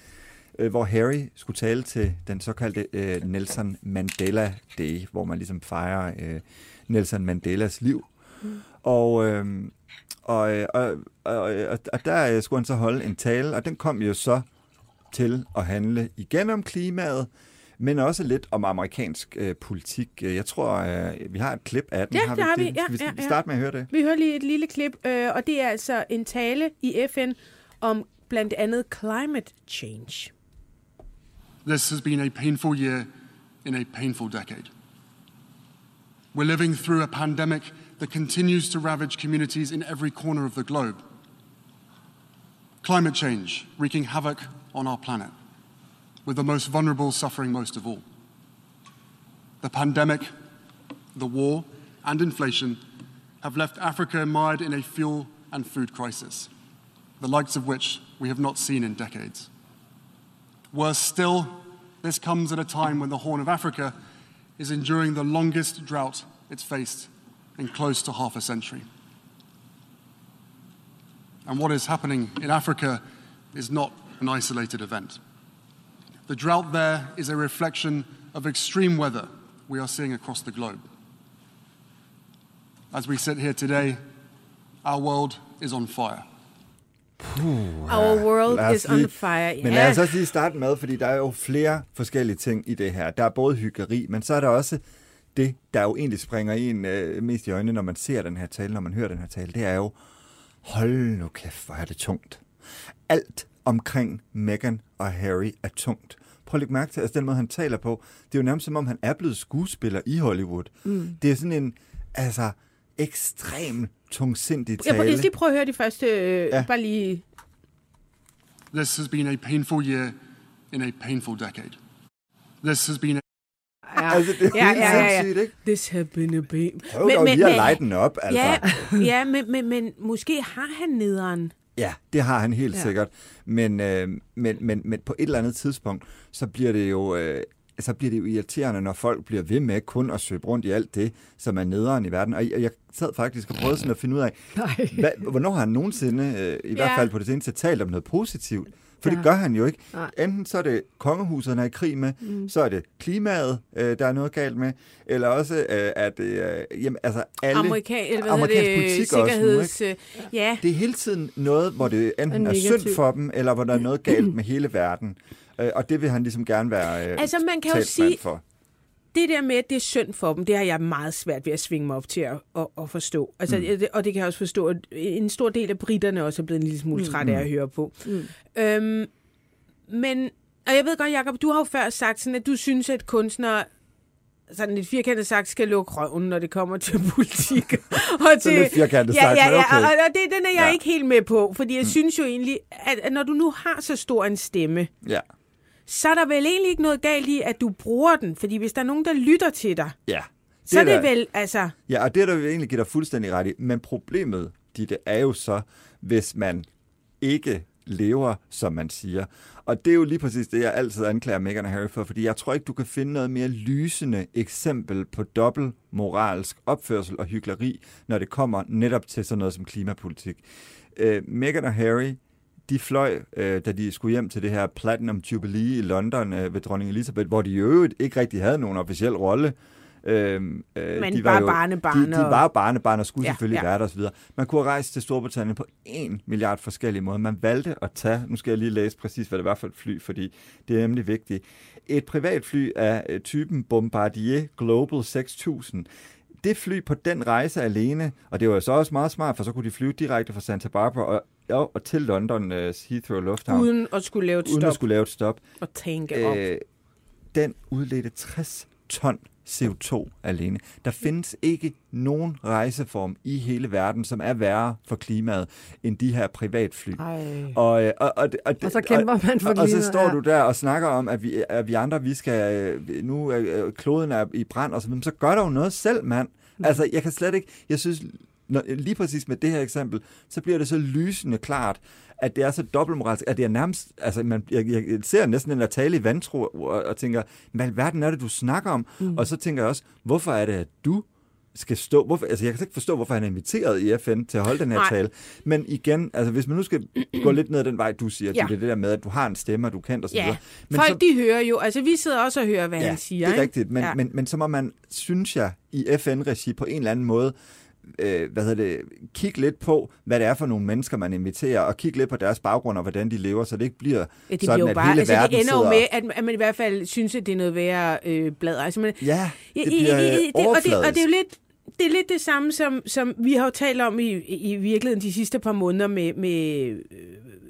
øh, hvor Harry skulle tale til den såkaldte øh, Nelson Mandela Day, hvor man ligesom fejrer øh, Nelson Mandelas liv. Mm. Og, øh, Og, øh, og, og, og, og der øh, skulle han så holde en tale, og den kom jo så til at handle igen om klimaet, men også lidt om amerikansk øh, politik. Jeg tror, øh, vi har et klip af den. Ja, det har vi. Ja, Skal vi ja, ja. starte med at høre det? Vi hører lige et lille klip, øh, og det er altså en tale i FN om blandt andet climate change. This has been a painful year in a painful decade. We're living through a pandemic that continues to ravage communities in every corner of the globe. Climate change wreaking havoc on our planet, with the most vulnerable suffering most of all. The pandemic, the war, and inflation have left Africa mired in a fuel and food crisis, the likes of which we have not seen in decades. Worse still, this comes at a time when the Horn of Africa is enduring the longest drought it's faced in close to half a century. And what is happening in Africa is not an isolated event. The drought there is a reflection of extreme weather we are seeing across the globe. As we sit here today, our world is on fire. Our world Lad os is on lige- fire. Men lad os også lige starte med, fordi der er jo flere forskellige ting i det her. Der er både hyggeri, men så er der også det, der jo egentlig springer en øh, mest i øjnene, når man ser den her tale, når man hører den her tale, det er jo, hold nu kæft, hvor er det tungt. Alt omkring Meghan og Harry er tungt. Prøv at lægge mærke til, altså den måde, han taler på, det er jo nærmest som om, han er blevet skuespiller i Hollywood. Mm. Det er sådan en, altså, ekstrem tungsindig tale. jeg skal lige prøve at høre de første, øh, ja. bare lige... This has been a painful year in a painful decade. This has been a Ja, Altså, det er ja, helt ja, ja, ja. sindssygt, ikke? This have been a baby. Prøv dog lige at lege den op, altså. Ja, ja men, men, men måske har han nederen. Ja, det har han helt ja. Sikkert. Men, øh, men, men, men på et eller andet tidspunkt, så bliver det jo... Øh, så bliver det jo irriterende, når folk bliver ved med kun at søge rundt i alt det, som er nederen i verden. Og jeg, sad faktisk og prøvede sådan at finde ud af, hvad, hvornår har han nogensinde, øh, i hvert Ja. fald på det seneste, talt om noget positivt? For Ja. det gør han jo ikke. Nej. Enten så er det kongehuset, han er i krig med, mm. så er det klimaet, øh, der er noget galt med, eller også øh, det øh, jamen, altså alle... Amerika hvad amerikansk det, politik også nu, sikkerheds... øh, ja, Det er hele tiden noget, hvor det enten Er synd for dem, eller hvor der er noget galt med hele verden. Øh, Og det vil han ligesom gerne være øh, Altså, man kan jo sige- for. Det der med, at det er synd for dem, det har jeg meget svært ved at svinge mig op til at, at, at forstå. Altså, mm. det, og det kan jeg også forstå, at en stor del af britterne også er blevet en lille smule træt af at høre på. Mm. Øhm, men, og jeg ved godt, Jacob, du har jo før sagt sådan, at du synes, at kunstnere sådan lidt firkantet sagt, skal lukke røven, når det kommer til politik. og til, lidt firkantet ja, sagt, ja, ja, okay. og, og det, den er jeg ja. ikke helt med på, fordi jeg mm. synes jo egentlig, at, at når du nu har så stor en stemme, Ja. Så er der vel egentlig ikke noget galt i, at du bruger den. Fordi hvis der er nogen, der lytter til dig, ja. så er det der- vel, altså... Ja, og det er der jo egentlig giver dig fuldstændig ret i. Men problemet, Ditte, er jo så, hvis man ikke lever, som man siger. Og det er jo lige præcis det, jeg altid anklager Meghan og Harry for, fordi jeg tror ikke, du kan finde noget mere lysende eksempel på dobbelt moralsk opførsel og hykleri, når det kommer netop til sådan noget som klimapolitik. Øh, Meghan og Harry, de fløj, øh, da de skulle hjem til det her Platinum Jubilee i London øh, ved dronning Elizabeth, hvor de i øvrigt ikke rigtig havde nogen officiel rolle. Øhm, øh, Men de bare jo, barnebarn De, de var barnebarn og skulle ja, selvfølgelig ja. være der osv. Man kunne rejst til Storbritannien på en milliard forskellige måder. Man valgte at tage, nu skal jeg lige læse præcis, hvad det var for et fly, fordi det er nemlig vigtigt. Et privatfly af øh, typen Bombardier Global 6000. Det fly på den rejse alene, og det var jo så også meget smart, for så kunne de flyve direkte fra Santa Barbara og, og, og til London uh, Heathrow Lufthavn, Uden at skulle lave et uden stop at skulle lave et stop og tænke op. øh, den udledte 60 ton CO2 alene. Der findes ikke nogen rejseform i hele verden, som er værre for klimaet end de her privatfly. Ej. Og, øh, og, og, og, Og så kæmper man for og, og så klimaet, står ja. du der og snakker om, at vi, at vi andre, vi skal, øh, nu er øh, kloden er i brand, og så, så gør der jo noget selv, mand. Mm. Altså, jeg kan slet ikke, jeg synes, når, lige præcis med det her eksempel, så bliver det så lysende klart, at det er så dobbeltmoralsk, at det er nærmest, altså man, jeg, jeg ser næsten den der tale i vantro, og, og tænker, hvad verden er det, du snakker om? Mm. Og så tænker jeg også, hvorfor er det, at du skal stå, hvorfor, altså jeg kan ikke forstå, hvorfor han er inviteret i FN til at holde den her Nej. tale. Men igen, altså hvis man nu skal gå lidt ned den vej, du siger, Ja. ja. det der med, at du har en stemme, og du kan osv. Ja, Men folk så, de hører jo, altså vi sidder også og hører, hvad ja, han siger. det er ikke? rigtigt, men, ja. ja. men, men så må man, synes jeg, i FN-regi på en eller anden måde, øh, hvad hedder det, kigge lidt på, hvad det er for nogle mennesker, man inviterer, og kigge lidt på deres baggrund og hvordan de lever, så det ikke bliver Ja, det sådan, bliver at bare, hele altså, verden det ender jo med, at, at man i hvert fald synes, at det er noget værre øh, bladder. Altså, man, Ja, det bliver i- i- i- det, det, og, det, og det er jo lidt det er lidt det samme, som, som vi har jo talt om i, i virkeligheden de sidste par måneder med, med øh,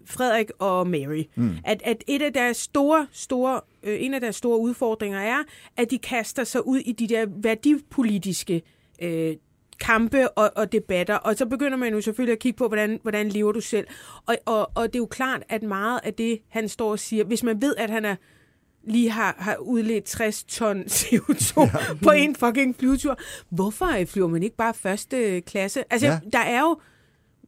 Frederik og Mary. Mm. At, at et af deres store, store, øh, en af deres store udfordringer er, at de kaster sig ud i de der værdipolitiske øh, kampe og, og debatter, og så begynder man jo selvfølgelig at kigge på, hvordan, hvordan lever du selv. Og, og, og det er jo klart, at meget af det, han står og siger, hvis man ved, at han er lige har, har udledt 60 ton CO2 ja. på en fucking flyvetur. Hvorfor øh, flyver man ikke bare første klasse? Altså, ja. der er jo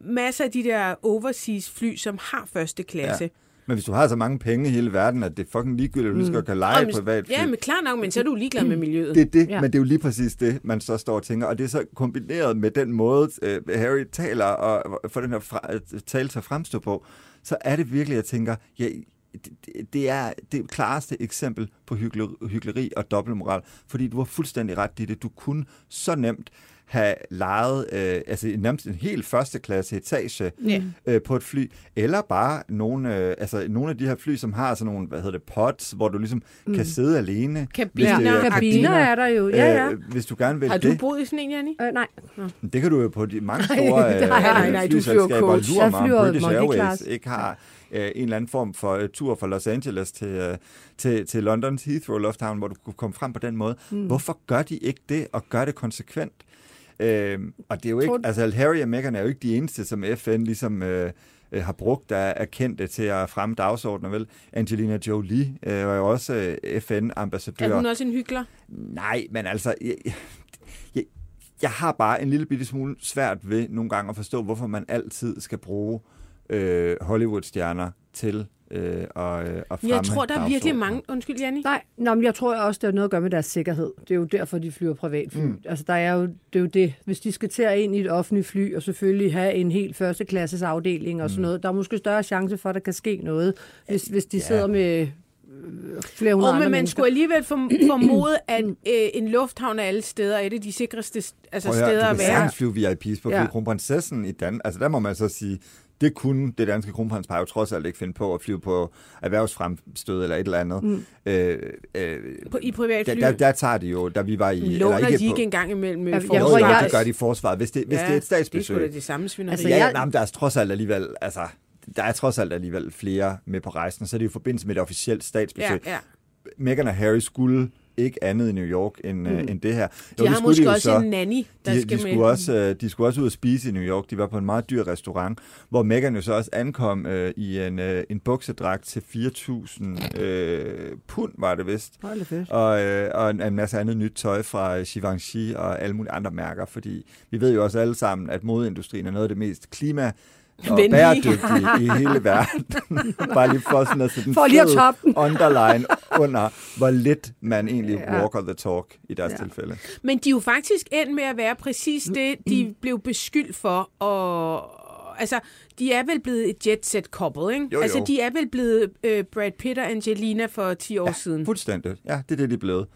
masser af de der overseas fly, som har første klasse. Ja. Men hvis du har så mange penge i hele verden, at det er fucking ligegyldigt, at du skal kan lege Og- privat Ja, men klar nok, men så er du ligeglad med miljøet. Det er det, Ja. men det er jo lige præcis det, man så står og tænker. Og det er så kombineret med den måde, øh, Harry taler og får den her fra, øh, tale til at fremstå på, så er det virkelig, jeg tænker, ja, det, det- er det klareste eksempel på hyggeleri og dobbeltmoral, fordi du har fuldstændig ret i det. Du kunne så nemt have lejet øh, altså nærmest en helt første klasse etage Ja. øh, på et fly, eller bare nogle, øh, altså nogle af de her fly, som har sådan nogle, hvad hedder det, pods, hvor du ligesom mm. kan sidde alene. Kabiner. Hvis det er- Ja, Kabiner er der jo. Ja, ja. Øh, hvis du gerne vil Har du det. boet i sådan en, Janni? Øh, nej. Det kan du jo på de mange Nej, store øh, Nej, du flyver flyselskaber. flyver British Airways class. ikke har øh, en eller anden form for uh, tur fra Los Angeles til, øh, til, til Londons Heathrow Lufthavn, hvor du kunne komme frem på den måde. Mm. Hvorfor gør de ikke det, og gør det konsekvent? Øh, og det er jo ikke, altså Harry og Meghan er jo ikke de eneste, som FN ligesom... Øh, øh, har brugt, der er kendte til at fremme dagsordner, vel? Angelina Jolie øh, var jo også øh, FN-ambassadør. Er hun også en hyggelig? Nej, men altså, jeg, jeg, jeg har bare en lille bitte smule svært ved nogle gange at forstå, hvorfor man altid skal bruge øh, Hollywood-stjerner til øh, at, øh, at fremme Jeg tror, der er virkelig mange... Undskyld, Janni. Nej, nå, men jeg tror også, det har noget at gøre med deres sikkerhed. Det er jo derfor, de flyver privatfly. Mm. Altså, der er jo, det er jo det. Hvis de skal til at ind i et offentligt fly, og selvfølgelig have en helt førsteklasses afdeling og sådan noget, der er måske større chance for, at der kan ske noget, hvis, hvis de Ja. sidder med øh, flere hundrede Og andre men man mennesker. skulle alligevel form- formode, at øh, en lufthavn af alle steder er et af de sikreste altså, Prøv at høre, steder du at kan være. sagtens flyve VIP's på Ja. kronprinsessen i Dan. Altså der må man så sige, det kunne det danske kronprinspar jo trods alt ikke finde på at flyve på erhvervsfremstød eller et eller andet. Mm. Øh, øh, På, I privatfly. der, der, der tager de jo, da vi var i... Låner eller de ikke ikke på, en gang imellem med Ja, ja, jeg jo, tror, jo, jeg- det gør de i forsvaret, hvis det, hvis det er et Det er statsbesøg. sgu da det samme svineri. Altså, Ja, jeg- jeg... nej, men der er trods alt alligevel, altså, der er trods alt alligevel flere med på rejsen, så er det jo i forbindelse med et officielt statsbesøg. ja, ja. Meghan og Harry skulle ikke andet i New York end, mm. end det her. De Jo, har skulle måske jo også så. en nanny, der de, skal de, med. skulle også, øh, de skulle også ud og spise i New York. De var på en meget dyr restaurant, hvor Meghan jo så også ankom øh, i en, øh, en buksedragt til 4.000 øh, pund, var det vist. Fedt. Og, øh, og en, en masse andet nyt tøj fra øh, Givenchy og alle mulige andre mærker, fordi vi ved jo også alle sammen, at modeindustrien er noget af det mest klima og Venlige. bæredygtige i hele verden. Bare lige for sådan at sætte en For lige at underline under, hvor lidt man egentlig Ja. walker the talk i deres Ja. tilfælde. Men de er jo faktisk endt med at være præcis det, Mm. de blev beskyldt for. Og, altså, de er vel blevet et jet-set couple, ikke? Jo, jo. Altså, de er vel blevet øh, Brad Pitt og Angelina for 10 år siden. Fuldstændig. Ja, det er det, de er blevet.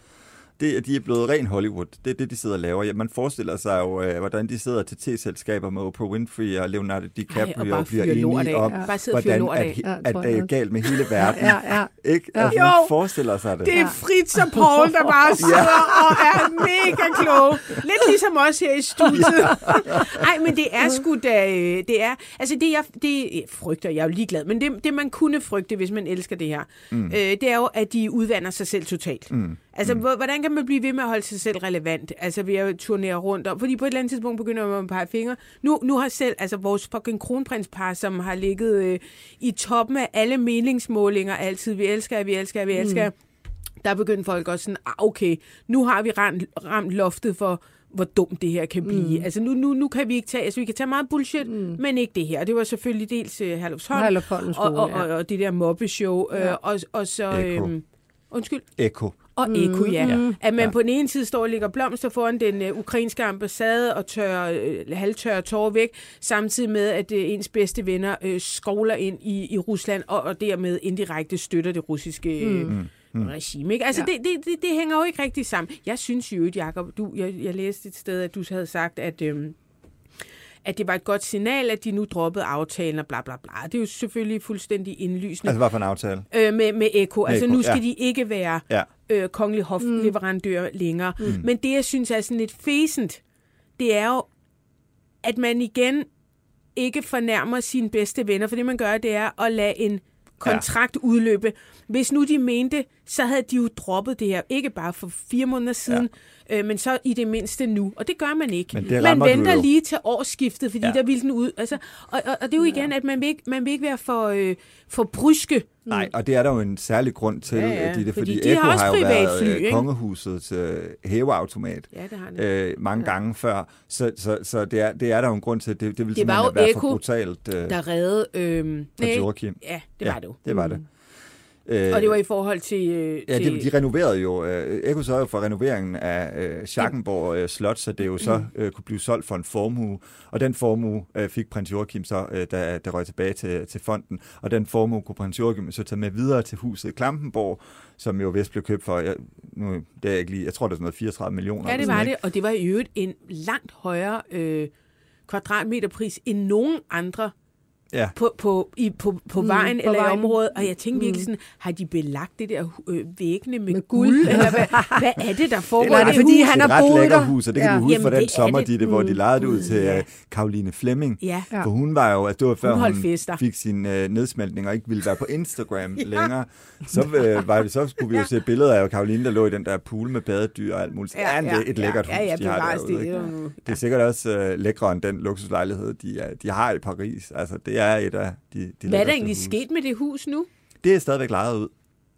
Det, de er blevet ren Hollywood. Det er det, de sidder og laver. Ja, man forestiller sig jo, øh, hvordan de sidder til te-selskaber med Oprah Winfrey og Leonardo DiCaprio Ej, og bare bliver enige om, Ja. Og hvordan at, af. Ja, at det er galt med hele verden. Ja, ja. Ikke? Ja. Altså, man Jo. forestiller sig det. Det er Fritz og Paul, der bare sidder og er mega kloge. Lidt ligesom os her i studiet. Ej, men det er sgu da... øh, Det er, altså det, jeg, det jeg frygter, jeg er jo ligeglad, men det, det man kunne frygte, hvis man elsker det her, mm. øh, det er jo, at de udvander sig selv totalt. Mm. Altså, mm. hvordan kan man blive ved med at holde sig selv relevant? Altså, ved at turnere rundt. Og, fordi på et eller andet tidspunkt begynder man at pege fingre. Nu, nu har selv, altså vores fucking kronprinspar, som har ligget øh, i toppen af alle meningsmålinger altid. Vi elsker, vi elsker, vi elsker. jer. Der begyndte folk også sådan, ah, okay, nu har vi ramt, ramt loftet for, hvor dumt det her kan blive. Mm. Altså nu, nu, nu kan vi ikke tage, altså vi kan tage meget bullshit, mm. men ikke det her. Det var selvfølgelig dels uh, Herlufsholm Herlufsholms og, og, og, ja. og det der mobbeshow, ja. øh, og, og så... Øhm, undskyld. Eko. Og Eko, ja. Ja. At man Ja. på den ene side står og lægger blomster foran den øh, ukrainske ambassade og tør, øh, halvtørrer tårer væk, samtidig med, at øh, ens bedste venner øh, skovler ind i, i Rusland og, og dermed indirekte støtter det russiske øh, mm. regime. Ikke? Altså, Ja. det, det, det, det hænger jo ikke rigtig sammen. Jeg synes jo, Jacob, du, jeg, jeg læste et sted, at du havde sagt, at... Øh, at det var et godt signal, at de nu droppede aftalen og bla bla bla. Det er jo selvfølgelig fuldstændig indlysende. Altså, hvad for en aftale? øh, med, med Eko. Altså Eko, nu skal ja. de ikke være Ja. øh, kongelig hofleverandør mm. længere. Mm. Men det, jeg synes er sådan lidt fæsent, det er jo, at man igen ikke fornærmer sine bedste venner, for det man gør, det er at lade en kontrakt ja. udløbe. Hvis nu de mente, så havde de jo droppet det her, ikke bare for fire måneder siden, ja. Øh, men så i det mindste nu. Og det gør man ikke. Men det man venter jo. lige til årsskiftet, fordi Ja. ja. der vil den ud. Altså, og, og, og det er jo igen, at man vil ikke, man vil ikke være for, øh, for bryske. Nej, og det er der jo en særlig grund til, Ja, ja, Ditte, fordi, fordi de har Eko også har jo været øh, ikke? kongehusets øh, hæveautomat Ja, det har øh, mange ja. gange før, så, så, så det, er, det er der jo en grund til, det, det vil Det var simpelthen være Eko, for brutalt øh, der reddede... Øh, Joachim. Ja, det ja, var det jo. det var det. Øh, Og det var i forhold til... Øh, Ja, til de, de renoverede jo, øh, Eko sørgede jo for renoveringen af øh, Schackenborg øh, Slot, så det jo så øh, kunne blive solgt for en formue, og den formue øh, fik prins Joachim så, øh, der, der røg tilbage til, til fonden, og den formue kunne prins Joachim så tage med videre til huset Klampenborg, som jo vist blev købt for, jeg, nu, det er jeg ikke lige, jeg tror det er sådan noget 34 millioner. Ja, det sådan, var ikke? det, og det var i øvrigt en langt højere øh, kvadratmeterpris end nogen andre Ja. på, på, i, på, på Mm, vejen på eller i vejen. området. Og jeg tænkte virkelig sådan, har de belagt det der øh, væggene med, Med guld? guld. eller hvad, hvad er det, der foregår? Nej, i det er det fordi, hus? han har boet der. hus, og det kan Ja. du huske Jamen, fra den det er sommer, det. Ditte, hvor de lejede det ud til Ja. Karoline Flemming. Ja. Ja. For hun var jo, altså det var før Hun hun fester. fik sin øh, nedsmeltning og ikke ville være på Instagram ja. længere. Så, øh, var det, så skulle vi jo se billeder af Karoline, der lå i den der pool med badedyr og alt muligt. Ja, ja, det er et lækkert ja, ja, hus, de har derude. det. Det er Det er sikkert også øh, lækre end den luksuslejlighed, de, er, de har i Paris. Altså, det er et af de, de Hvad er der egentlig huse. sket med det hus nu? Det er stadigvæk lejet ud.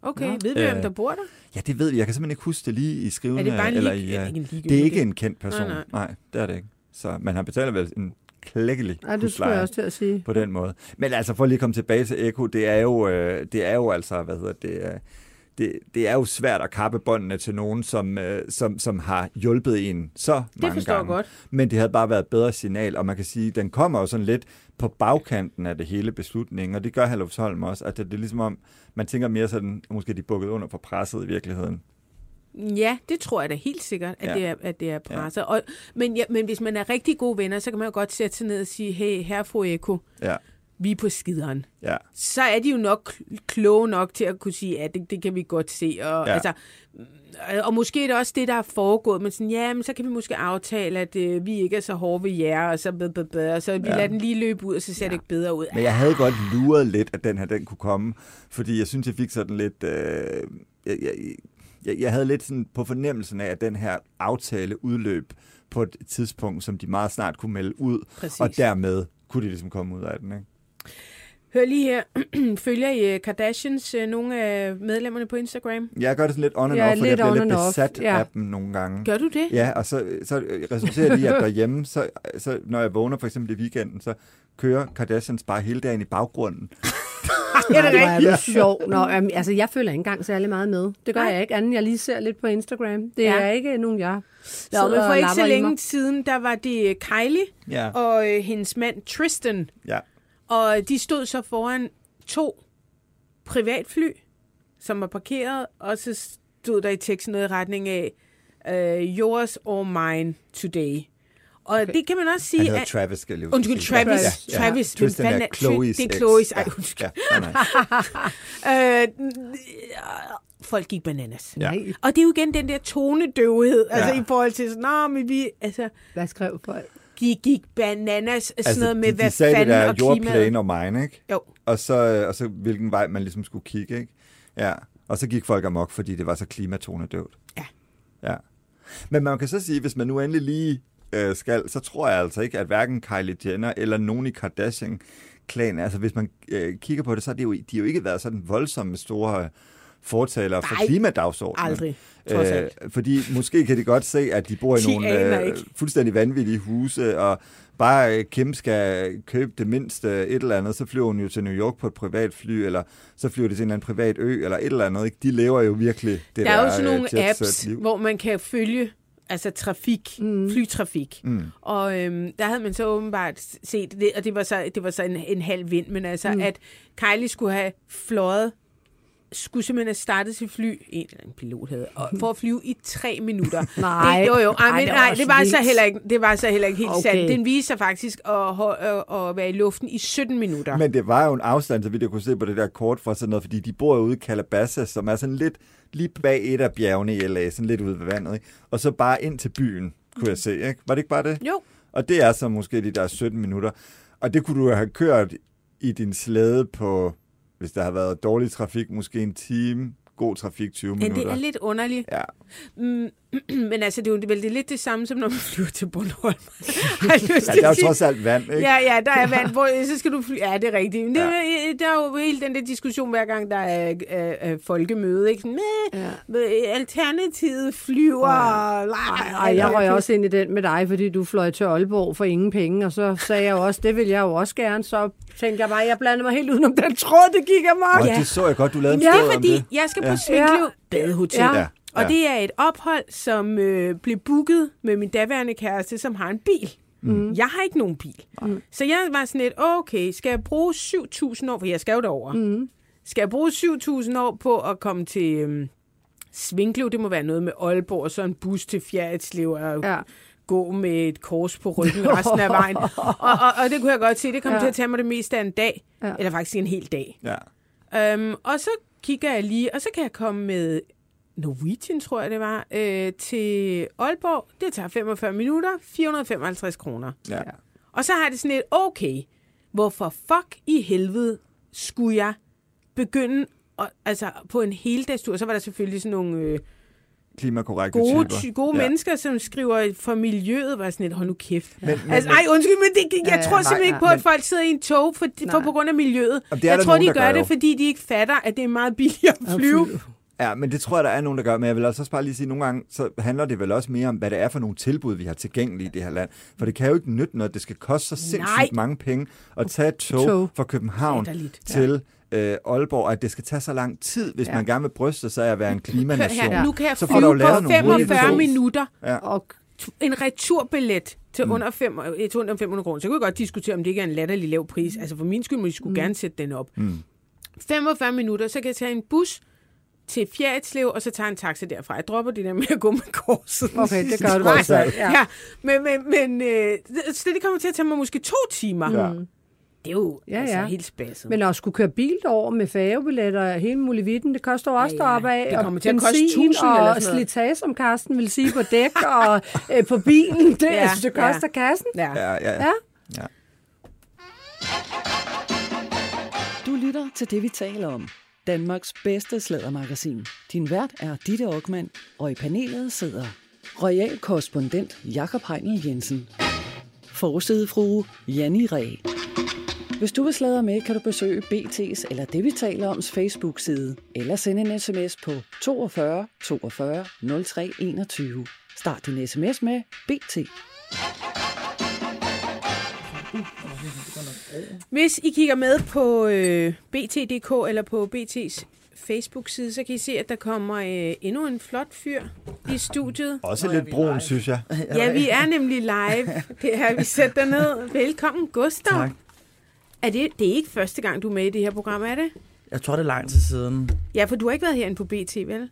Okay, Nå. ved vi, hvem Øh, der bor der? Ja, det ved vi. Jeg kan simpelthen ikke huske det lige i skrivende. Er det bare en eller lig- i, ja, ikke en ligegyldig, Det er ikke en kendt person. Nej, Nej, nej. det er det ikke. Så man har betalt vel en klækkelig Nej, det skulle jeg også til at sige. på den måde. Men altså, for lige at komme tilbage til Eko, det er jo, øh, det er jo altså, hvad hedder det, øh, det, det er jo svært at kappe båndene til nogen, som, øh, som, som har hjulpet en så mange forstår jeg gange. godt. Men det havde bare været et bedre signal, og man kan sige, den kommer jo sådan lidt på bagkanten af det hele beslutning, og det gør Herlufsholm også, at det, det er ligesom om, man tænker mere sådan, måske de bukket under for presset i virkeligheden. Ja, det tror jeg da helt sikkert, at, ja. det, er, at det er presset. Ja. Og, men, ja, men hvis man er rigtig gode venner, så kan man jo godt sætte sig ned og sige, hey, herre fru Eko, Ja, vi er på skideren. ja. Så er de jo nok kl- kloge nok til at kunne sige, ja, det, det kan vi godt se. Og, Ja. altså, øh, og måske er det også det, der er foregået, men sådan, ja, men så kan vi måske aftale, at øh, vi ikke er så hårde ved jer, og så, bed, bed, bed, og så vi ja. lader den lige løbe ud, og så ser ja. det ikke bedre ud. Men jeg havde godt luret lidt, at den her den kunne komme, fordi jeg synes, jeg fik sådan lidt... Øh, jeg, jeg, jeg, jeg havde lidt sådan på fornemmelsen af, at den her aftale udløb på et tidspunkt, som de meget snart kunne melde ud, Præcis. og dermed kunne de ligesom komme ud af den, ikke? Hør lige her. Følger I øh, Kardashians, øh, nogle af medlemmerne på Instagram? Jeg gør det sådan lidt on and Ja, off, fordi jeg bliver lidt besat ja. af dem nogle gange. Gør du det? Ja, og så, så resulterer det i, at derhjemme, så, så, når jeg vågner for eksempel i weekenden, så kører Kardashians bare hele dagen i baggrunden. Ja, det er ja. sjov. Nå, um, altså, jeg følger ikke engang særlig meget med. Det gør Nej. jeg ikke, anden jeg lige ser lidt på Instagram. Det Ja. er ikke nogen, jeg Nå, men for ikke så længe siden, der var det øh, Kylie Ja, og øh, hendes mand Tristan, ja. Og de stod så foran to privatfly, som var parkeret, og så stod der i teksten noget i retning af uh, yours or mine today. Og okay. det kan man også sige, Han at... Travis, skal jeg lige Undskyld, sige. Travis. Ja, Ja, ja. Travis. hvem fanden er Chloe's Det er. Chloe's. Ej, Ja, undskyld. ja, nej, nej. Øh, folk gik bananas. Ja. Nej, Og det er jo igen den der tonedøvhed, ja. altså Ja. i forhold til sådan, Nå, men vi, altså, hvad skrev folk? De gik bananas, sådan Altså, noget med, de, hvad de sagde det fanden der, og plane or mine, ikke? Jo, Og så, og så hvilken vej man ligesom skulle kigge, ikke? Ja, og så gik folk amok, fordi det var så klimatonedøvt. Ja. Ja. Men man kan så sige, hvis man nu endelig lige øh, skal, så tror jeg altså ikke, at hverken Kylie Jenner eller nogen i Kardashian klan, altså hvis man øh, kigger på det, så har de jo, de jo ikke været sådan voldsomme store fortalere for klimadagsordenen. aldrig. Øh, fordi måske kan de godt se, at de bor i De nogle øh, fuldstændig vanvittige huse, og bare øh, Kim skal købe det mindste et eller andet, så flyver hun jo til New York på et privat fly, eller så flyver det til en eller anden privat ø, eller et eller andet. Ikke? De lever jo virkelig det der er jo der, sådan øh, nogle apps, liv. hvor man kan følge altså trafik, mm. flytrafik. Mm. Og øhm, der havde man så åbenbart set det, og det var så, det var så en, en halv vind, men altså, mm. at Kylie skulle have fløjet skulle simpelthen have startet sit fly, en eller anden pilot havde, og for at flyve i tre minutter. Nej. det, jo, jo, ej, men, det var nej, også det var, så heller ikke, det var så heller ikke helt Okay. sandt. Den viste sig faktisk at, at, at være i luften i 17 minutter. Men det var jo en afstand, så vidt jeg kunne se på det der kort for sådan noget, fordi de bor jo ude i Calabasas, som er sådan lidt lige bag et af bjergene i LA, sådan lidt ude ved vandet, ikke? og så bare ind til byen, kunne jeg se. Ikke? Var det ikke bare det? Jo, Og det er så måske de der 17 minutter. Og det kunne du have kørt i din slæde på, hvis der har været dårlig trafik, måske en time, god trafik 20 men minutter. det er lidt underligt. Ja. Mm, men altså, det er jo vel det er lidt det samme, som når man flyver til Bornholm. Ja, der er jo trods alt vand, ikke? Ja, ja, der er vand, hvor så skal du fly. Ja, det er rigtigt. Men Det, ja. Der er jo hele den der diskussion, hver gang der er, er, er folkemøde. Ikke? Sådan, Mæh, ja. Alternativet flyver. Ej, ej, jeg røg også ind i den med dig, fordi du fløj til Aalborg for ingen penge, og så sagde jeg jo også, det vil jeg jo også gerne. Så tænkte jeg bare, jeg blandede mig helt udenom den tråd, det gik amok. Ja. det så jeg godt, du lavede en Ja, stod om fordi det. jeg skal på Ja. Svinkløv Ja. Badehotel. Ja. Og Ja. det er et ophold, som øh, blev booket med min daværende kæreste, som har en bil. Mm. Jeg har ikke nogen bil. Mm. Så jeg var sådan lidt, okay, skal jeg bruge 7.000 år, for jeg skal jo derover. Mm. Skal jeg bruge 7.000 år på at komme til øhm, Svinklev? Det må være noget med Aalborg, og så en bus til Fjerritslev og Ja. gå med et kors på ryggen resten af vejen. Og, og, og det kunne jeg godt se, det kom ja. Til at tage mig det meste af en dag. Ja. Eller faktisk en hel dag. Ja. Um, og så kigger jeg lige, og så kan jeg komme med Norwegian, tror jeg det var, øh, til Aalborg. Det tager 45 minutter, 455 kroner. Ja. Og så har det sådan lidt, okay, hvorfor fuck i helvede skulle jeg begynde at, altså på en heldagstur? Så var der selvfølgelig sådan nogle øh, Klimakorrekte gode, typer. ty- gode ja. mennesker, som skriver for miljøet, var sådan lidt, hold nu kæft. Men, men, Altså, ej, undskyld, men det, jeg Ja, tror simpelthen Nej, ikke på, nej. at folk sidder i en tog for, for Nej. på grund af miljøet. Jamen, det er jeg der tror, nogen, de gør, gør det, jo. fordi de ikke fatter, at det er meget billigere at flyve. Ja, men det tror jeg, der er nogen, der gør. Men jeg vil altså også bare lige sige, at nogle gange så handler det vel også mere om, hvad det er for nogle tilbud, vi har tilgængelige i det her land. For det kan jo ikke nytte noget. Det skal koste så sindssygt Nej. mange penge at tage et tog, Tog. fra København til øh, Aalborg, at det skal tage så lang tid, hvis Ja. man gerne vil bryste sig af at være en klimanation. her, nu kan jeg Så får du lavet på nogle hurtige 45 tog. minutter. Og En returbillet til mm. under, fem, øh, til under 500 kroner. Så kunne jeg godt diskutere, om det ikke er en latterlig lav pris. Altså for min skyld må de skulle mm. gerne sætte den op. Mm. 45 minutter, så kan jeg tage en bus til Fjerritslev, og så tage en taxa derfra. Jeg dropper det der med at gå med korset. Okay, det gør du også. Ja. Ja. ja. Men, men, men øh, så det kommer til at tage mig måske to timer. Ja. Det er jo Ja, altså ja. helt spasset. Men at skulle køre bil derover med færgebilletter og hele muligheden, det koster jo også Ja, ja. deroppe af. Det kommer til at koste benzin 1000 eller og sådan noget. slitage, som Karsten vil sige, på dæk og øh, på bilen. Det, Ja, altså, det ja. koster kassen. ja. Ja, ja, ja. Ja. ja. Du lytter til det, vi taler om. Danmarks bedste slædermagasin. Din vært er Ditte Aukmann, og i panelet sidder royal korrespondent Jakob Heinel Jensen. Forsidefrue Janni Ræ. Hvis du vil sladre med, kan du besøge BT's eller det, vi taler oms Facebook-side, eller sende en sms på 42 42 03 21. Start din sms med BT. Hvis I kigger med på øh, BT.dk eller på BT's Facebook-side, så kan I se, at der kommer øh, endnu en flot fyr i studiet. Også lidt brun, synes jeg. Ja, vi er nemlig live. Det er, vi sætter ned. Velkommen, Gustav. Tak. Er det, det er ikke første gang, du er med i det her program, er det? Jeg tror, det er lang tid siden. Ja, for du har ikke været herinde på BT, vel?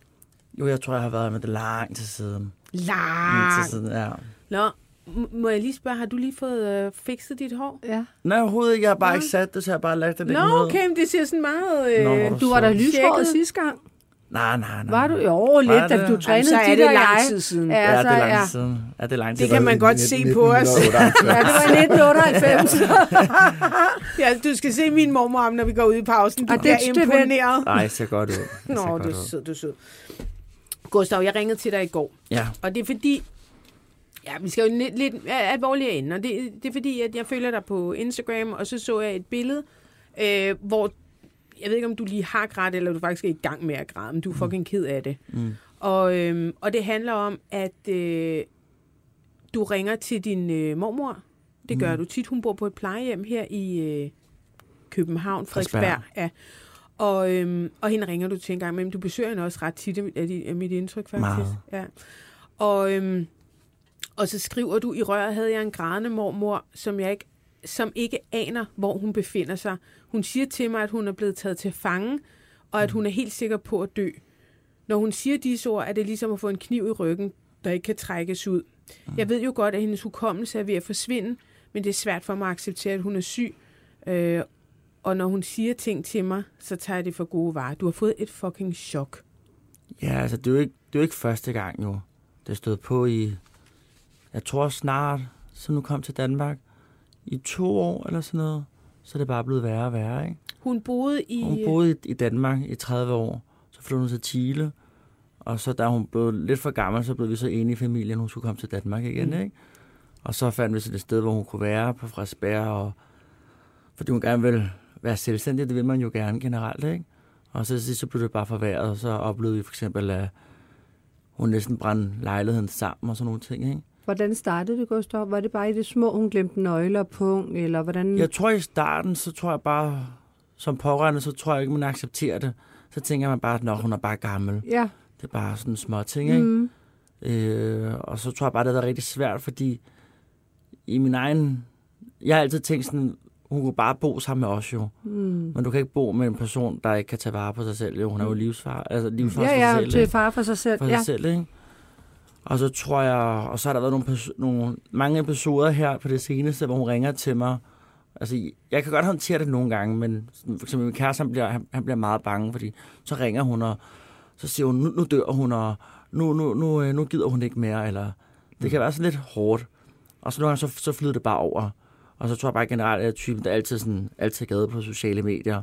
Jo, jeg tror, jeg har været med det lang tid siden. Lang Lang. tid siden, ja. Nå, må jeg lige spørge, har du lige fået øh, fikset dit hår? Ja. Nej, overhovedet ikke. Jeg har bare Nå. ikke sat det, så jeg har bare lagt det Nå, ned. okay, men det ser sådan meget... Øh, Nå, hvor Du var da så. lyshåret sidste gang. Nej, nej, nej. Var du? Jo, lidt, da det? du Jamen, trænede så er det lang jeg. tid siden. Ja, Ja, det så, er lang ja. tid siden. Ja, det er lang tid Det kan man godt se på os. ja, det var i 1998. Ja, du skal se min mormor, når vi går ud i pausen. Du Og det er imponeret. Nej, det ser godt ud. Nå, godt du er ud. sød, du er sød. Gustav, jeg ringede til dig i går, Ja, og det er fordi... Ja, vi skal jo lidt, lidt alvorligere ind, og det, det er fordi, at jeg følger dig på Instagram, og så så jeg et billede, øh, hvor... Jeg ved ikke, om du lige har grædt, eller du faktisk er i gang med at græde, men du er fucking ked af det. Mm. Og, øhm, og det handler om, at øh, du ringer til din øh, mormor. Det gør Mm. du tit. Hun bor på et plejehjem her i øh, København. Frederiksberg. Ja. Og, øhm, og hende ringer du til en gang, men du besøger hende også ret tit, er, det- er mit indtryk faktisk. Meget. Ja. Og, øhm, og så skriver du, i røret havde jeg en grædende mormor, som jeg ikke som ikke aner, hvor hun befinder sig. Hun siger til mig, at hun er blevet taget til fange, og at hun er helt sikker på at dø. Når hun siger disse ord, er det ligesom at få en kniv i ryggen, der ikke kan trækkes ud. Jeg ved jo godt, at hendes hukommelse er ved at forsvinde, men det er svært for mig at acceptere, at hun er syg. Øh, og når hun siger ting til mig, så tager jeg det for gode varer. Du har fået et fucking chok. Ja, altså, det er jo ikke, det er jo ikke første gang, jo. Det stod på i, jeg tror snart, så nu kom til Danmark, i to år eller sådan noget. Så er det bare blevet værre og værre, ikke? Hun boede i... Hun boede i, Danmark i 30 år. Så flyttede hun til Chile. Og så da hun blev lidt for gammel, så blev vi så enige i familien, hun skulle komme til Danmark igen, mm. ikke? Og så fandt vi så et sted, hvor hun kunne være på Frederiksberg, og fordi hun gerne ville være selvstændig, det vil man jo gerne generelt, ikke? Og så, så blev det bare forværret, og så oplevede vi for eksempel, at hun næsten brændte lejligheden sammen og sådan nogle ting, ikke? Hvordan startede det, Gustav? Var det bare i det små, hun glemte nøgler pung, eller hvordan? Jeg tror i starten, så tror jeg bare, som pårørende, så tror jeg ikke, man accepterer det. Så tænker man bare, at hun er bare gammel. Ja. Det er bare sådan små ting, ikke? Mm. Øh, og så tror jeg bare, det er rigtig svært, fordi i min egen... Jeg har altid tænkt sådan, hun kunne bare bo sammen med os jo. Mm. Men du kan ikke bo med en person, der ikke kan tage vare på sig selv. Jo, hun er jo livsfar, altså livsfar Ja, for ja, sig selv. til ikke? far for sig selv. for Ja. sig selv, ikke? Og så tror jeg, og så har der været nogle, nogle, mange episoder her på det seneste, hvor hun ringer til mig. Altså, jeg kan godt håndtere det nogle gange, men for eksempel min kæreste, han bliver, han, han bliver meget bange, fordi så ringer hun, og så siger hun, nu, nu dør hun, og nu, nu, nu, øh, nu gider hun ikke mere, eller det kan være sådan lidt hårdt. Og så nogle gange, så, så flyder det bare over. Og så tror jeg bare generelt, at jeg er typen, der altid, sådan, altid er glad på sociale medier.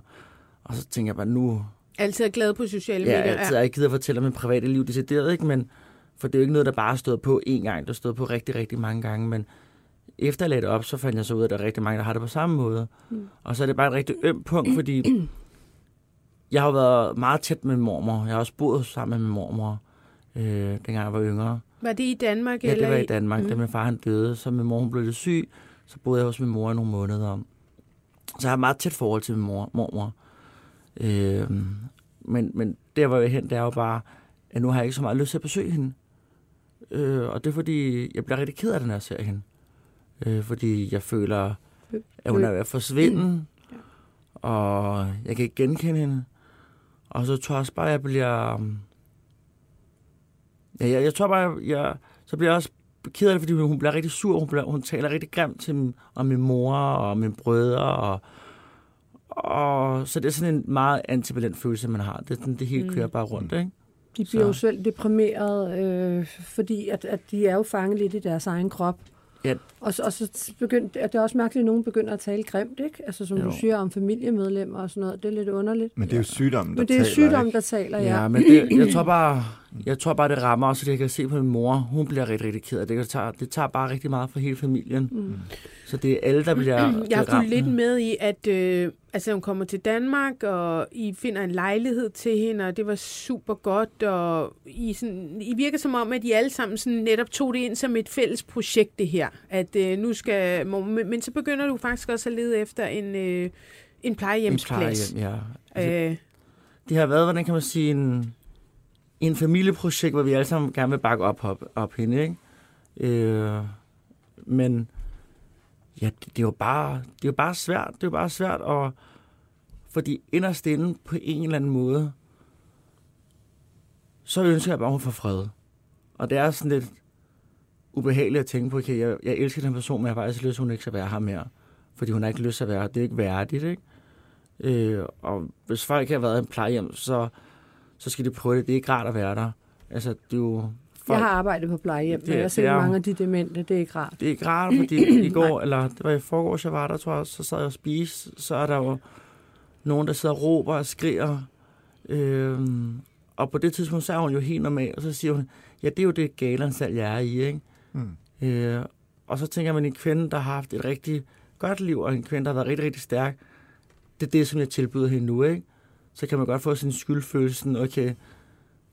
Og så tænker jeg bare, nu, Altid er glad på sociale Ja, medier. altid. Jeg ikke gider fortælle om mit private liv decideret, ikke? Men, for det er jo ikke noget, der bare er stået på én gang. Det er stået på rigtig, rigtig mange gange. Men efter jeg lagde det op, så fandt jeg så ud af, at der er rigtig mange, der har det på samme måde. Mm. Og så er det bare et rigtig ømt punkt, fordi jeg har været meget tæt med min mormor. Jeg har også boet sammen med min mormor, øh, dengang jeg var yngre. Var det i Danmark? Ja, det eller var i Danmark, Mm. da min far han døde. Så min mor hun blev lidt syg, så boede jeg hos min mor i nogle måneder. Så jeg har et meget tæt forhold til min mor, mormor. Øh, men, men der, hvor jeg hen, det er jo bare, at nu har jeg ikke så meget lyst til at besøge hende. Øh, og det er fordi, jeg bliver rigtig ked af det, når jeg ser hende. Øh, fordi jeg føler, at hun er ved at forsvinde, og jeg kan ikke genkende hende. Og så tror jeg også bare, at jeg bliver... um, Ja, jeg, jeg tror bare, jeg, så bliver jeg også ked af det, fordi hun bliver rigtig sur. Hun, bliver, hun taler rigtig grimt til min, om min mor og mine brødre. Og, og, så det er sådan en meget ambivalent følelse, man har. Det, det hele Mm. kører bare rundt, ikke? De bliver Så- jo selv deprimeret, øh, fordi at, at de er jo fanget lidt i deres egen krop. Ja. Og, så- og så begyndte, at det er også mærkeligt, at nogen begynder at tale grimt, ikke? Altså som jo. Du siger om familiemedlemmer og sådan noget. Det er lidt underligt. Men det er jo sygdommen, der Men det er taler, sygdommen, ikke? der taler, Ja, ja. men det, jeg tror bare, jeg tror bare, det rammer også, at jeg kan se på min mor. Hun bliver rigtig, rigtig ked af det. Det tager, det tager bare rigtig meget for hele familien. Mm. Så det er alle, der bliver Jeg har fulgt lidt med i, at øh, altså, hun kommer til Danmark, og I finder en lejlighed til hende, og det var super godt, og I, sådan, I virker som om, at I alle sammen sådan netop tog det ind som et fælles projekt, det her. At øh, nu skal, men, men så begynder du faktisk også at lede efter en, øh, en En plejehjemsplads. plejehjem, ja. Altså, Øh, det har været, hvordan kan man sige, en, en familieprojekt, hvor vi alle sammen gerne vil bakke op, op, op hende, ikke? Øh, men ja, det, det, er jo bare, det er jo bare svært. Det er jo bare svært, og fordi inderst inde på en eller anden måde, så ønsker jeg bare, at hun får fred. Og det er sådan lidt ubehageligt at tænke på, okay, jeg, jeg elsker den person, men jeg har faktisk lyst at hun ikke skal være her mere. Fordi hun har ikke lyst til at være her. Det er ikke værdigt, ikke? Øh, og hvis folk har været i en plejehjem, så, så skal de prøve det. Det er ikke rart at være der. Altså, det er jo... Folk, Jeg har arbejdet på plejehjem, Det- men jeg har set er mange af de demente. Det er ikke rart. Det er ikke rart, fordi i går, eller det var i forgårs, jeg var der, tror jeg, så sad jeg og spiste, så er der jo nogen, der sidder og råber og skriger. Øhm, og på det tidspunkt, så er hun jo helt normal, og så siger hun, ja, det er jo det galansal, jeg er i, ikke? Mm. Øh, og så tænker man, en kvinde, der har haft et rigtig godt liv, og en kvinde, der har været rigtig, rigtig stærk, det er det, som jeg tilbyder hende nu, ikke? Så kan man godt få sin skyldfølelse, sådan, okay,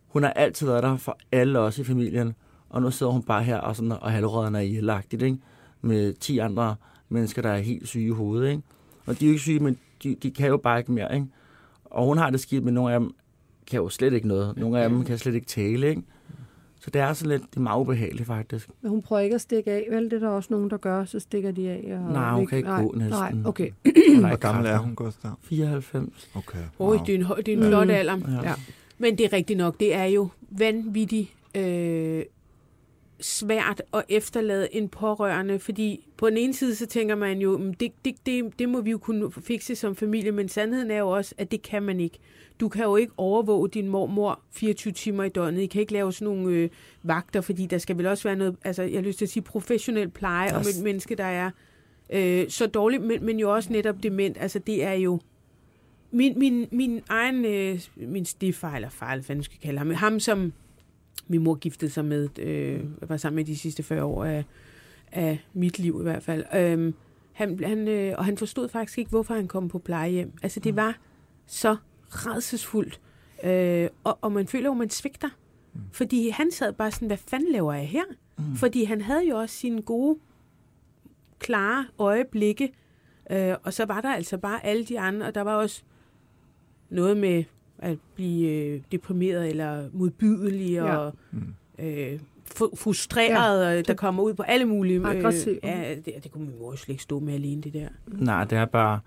hun har altid været der for alle os i familien, og nu sidder hun bare her og, sådan, og halvrøden er ihjelagtigt, ikke? Med 10 andre mennesker, der er helt syge i hovedet, ikke? Og de er jo ikke syge, men de, de kan jo bare ikke mere, ikke? Og hun har det skidt, men nogle af dem kan jo slet ikke noget. Nogle af dem kan slet ikke tale, ikke? Så det er sådan lidt, det er meget ubehageligt faktisk. Men hun prøver ikke at stikke af, vel? Det er der også nogen, der gør, så stikker de af. Og Nej, hun kan ikke nej, gå næsten. Nej, okay. Hvor gammel er hun, Gustav? 94. Okay. Oj, det er en, det er en flot alder. Ja. Ja. Men det er rigtigt nok, det er jo vanvittigt øh, svært at efterlade en pårørende, fordi på den ene side, så tænker man jo, "Men det, det, det, det må vi jo kunne fikse som familie, men sandheden er jo også, at det kan man ikke. Du kan jo ikke overvåge din mormor 24 timer i døgnet. I kan ikke lave sådan nogle øh, vagter, fordi der skal vel også være noget, altså jeg har lyst til at sige professionel pleje om Yes. et menneske, der er øh, så dårligt, men, men jo også netop dement. Altså det er jo min, min, min egen, øh, min stifar, eller far, eller hvad man skal kalde ham, ham som min mor giftede sig med, øh, var sammen med de sidste 40 år af, af mit liv i hvert fald. Øhm, han, han, øh, og han forstod faktisk ikke, hvorfor han kom på plejehjem. Altså det var så redselsfuldt. Øh, og, og man føler jo, man svigter. Fordi han sad bare sådan, hvad fanden laver jeg her? Mm. Fordi han havde jo også sine gode, klare øjeblikke. Øh, og så var der altså bare alle de andre, og der var også noget med at blive øh, deprimeret eller modbydelig Ja. og øh, fu- frustreret, ja, der kommer ud på alle mulige... Øh, Aggressiv. ja, det, det kunne min mor jo slet ikke stå med alene, det der. Nej, det er bare...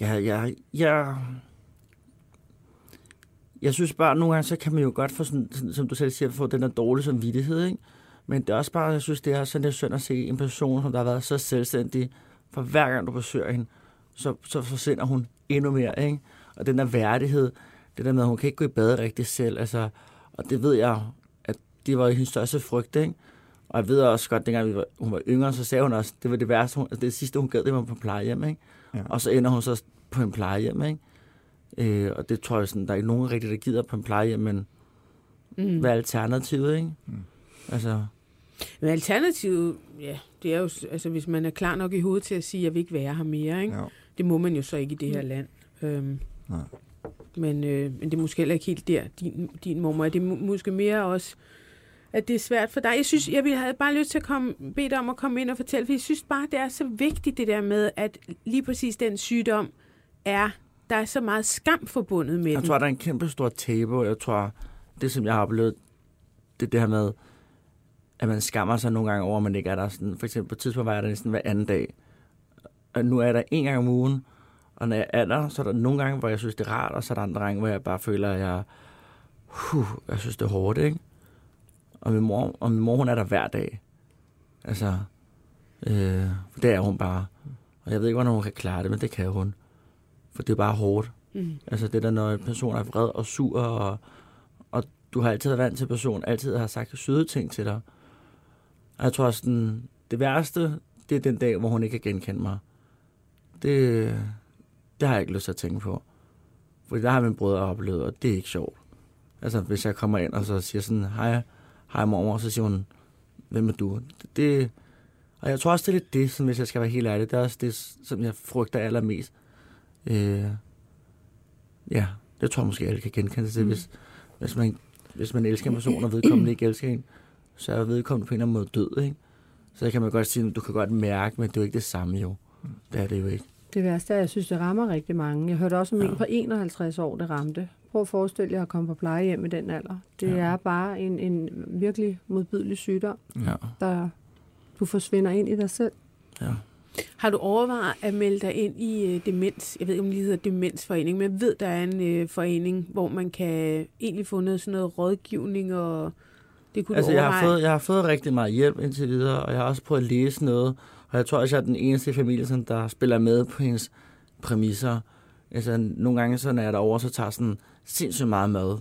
Jeg, jeg, jeg, jeg synes bare, at nogle gange, så kan man jo godt få, sådan, sådan, som du selv siger, få den der dårlige samvittighed, ikke? Men det er også bare, jeg synes, det er sådan lidt synd at se en person, som der har været så selvstændig, for hver gang du besøger hende, så, så forsvinder hun endnu mere, ikke? Og den der værdighed, det der med, at hun kan ikke gå i bad rigtig selv, altså, og det ved jeg, at det var hendes største frygt, ikke? Og jeg ved også godt, dengang vi var, hun var yngre, så sagde hun også, det var det værste, hun, altså det sidste, hun gad, det var på plejehjem, ikke? Ja. Og så ender hun så på en plejehjem, ikke? Øh, og det tror jeg sådan, der er ikke nogen rigtig, der gider på en plejehjem, men Mm. hvad er alternativet, ikke? Mm. Altså, Men alternativet, ja, det er jo, altså hvis man er klar nok i hovedet til at sige, at jeg vil ikke være her mere, ikke? Ja. Det må man jo så ikke i det her land. Øhm, Nej. Men, øh, men det er måske heller ikke helt der, din, din mormor er. Det er måske mere også, at det er svært for dig. Jeg synes, jeg ville have bare lyst til at komme, bede dig om at komme ind og fortælle, for jeg synes bare, det er så vigtigt det der med, at lige præcis den sygdom er, der er så meget skam forbundet med jeg den. tror, der er en kæmpe stor tabu, og jeg tror, det som jeg har oplevet, det er det her med, at man skammer sig nogle gange over, at man ikke er der. Sådan, for eksempel på et tidspunkt var jeg der næsten hver anden dag. Og nu er jeg der en gang om ugen, og når jeg er der, så er der nogle gange, hvor jeg synes, det er rart, og så er der andre gange, hvor jeg bare føler, at jeg, huh, jeg synes, det er hårdt, ikke? Og min mor, og min mor hun er der hver dag. Altså, øh, for det er hun bare. Og jeg ved ikke, hvordan hun kan klare det, men det kan hun. For det er bare hårdt. Mm. Altså det der, når en person er vred og sur, og, og du har altid været vant til, personen altid har sagt søde ting til dig. Og jeg tror sådan, det værste, det er den dag, hvor hun ikke kan genkende mig. Det, det har jeg ikke lyst til at tænke på. Fordi der har min brødre oplevet, og det er ikke sjovt. Altså hvis jeg kommer ind og så siger sådan, hej, hej mor, og så siger hun, hvem er du? Det, og jeg tror også, det er lidt det, som, hvis jeg skal være helt ærlig, det er også det, som jeg frygter allermest. Øh, Ja, det tror jeg måske, alle kan genkende sig til. Mm. Hvis, hvis, man, hvis man elsker en person, og vedkommende ikke elsker en, så er vedkommende på en eller anden måde død, ikke? Så kan man godt sige, du kan godt mærke, men det er jo ikke det samme jo. Det er det jo ikke. Det værste er, at jeg synes, det rammer rigtig mange. Jeg hørte også om Ja. en på 51 år, det ramte. Prøv at forestille jer at komme på plejehjem i den alder. Det Ja. er bare en, en virkelig modbydelig sygdom, Ja, der du forsvinder ind i dig selv. ja. Har du overvejet at melde dig ind i øh, Demens? Jeg ved ikke, om det hedder Demensforening, men jeg ved, der er en øh, forening, hvor man kan egentlig få noget, sådan noget rådgivning, og det kunne Altså, du jeg har, overveje. fået, jeg har fået rigtig meget hjælp indtil videre, og jeg har også prøvet at læse noget, og jeg tror også, jeg er den eneste i familien, der spiller med på hendes præmisser. Altså, nogle gange, så når jeg er derovre, så tager sådan sindssygt meget mad,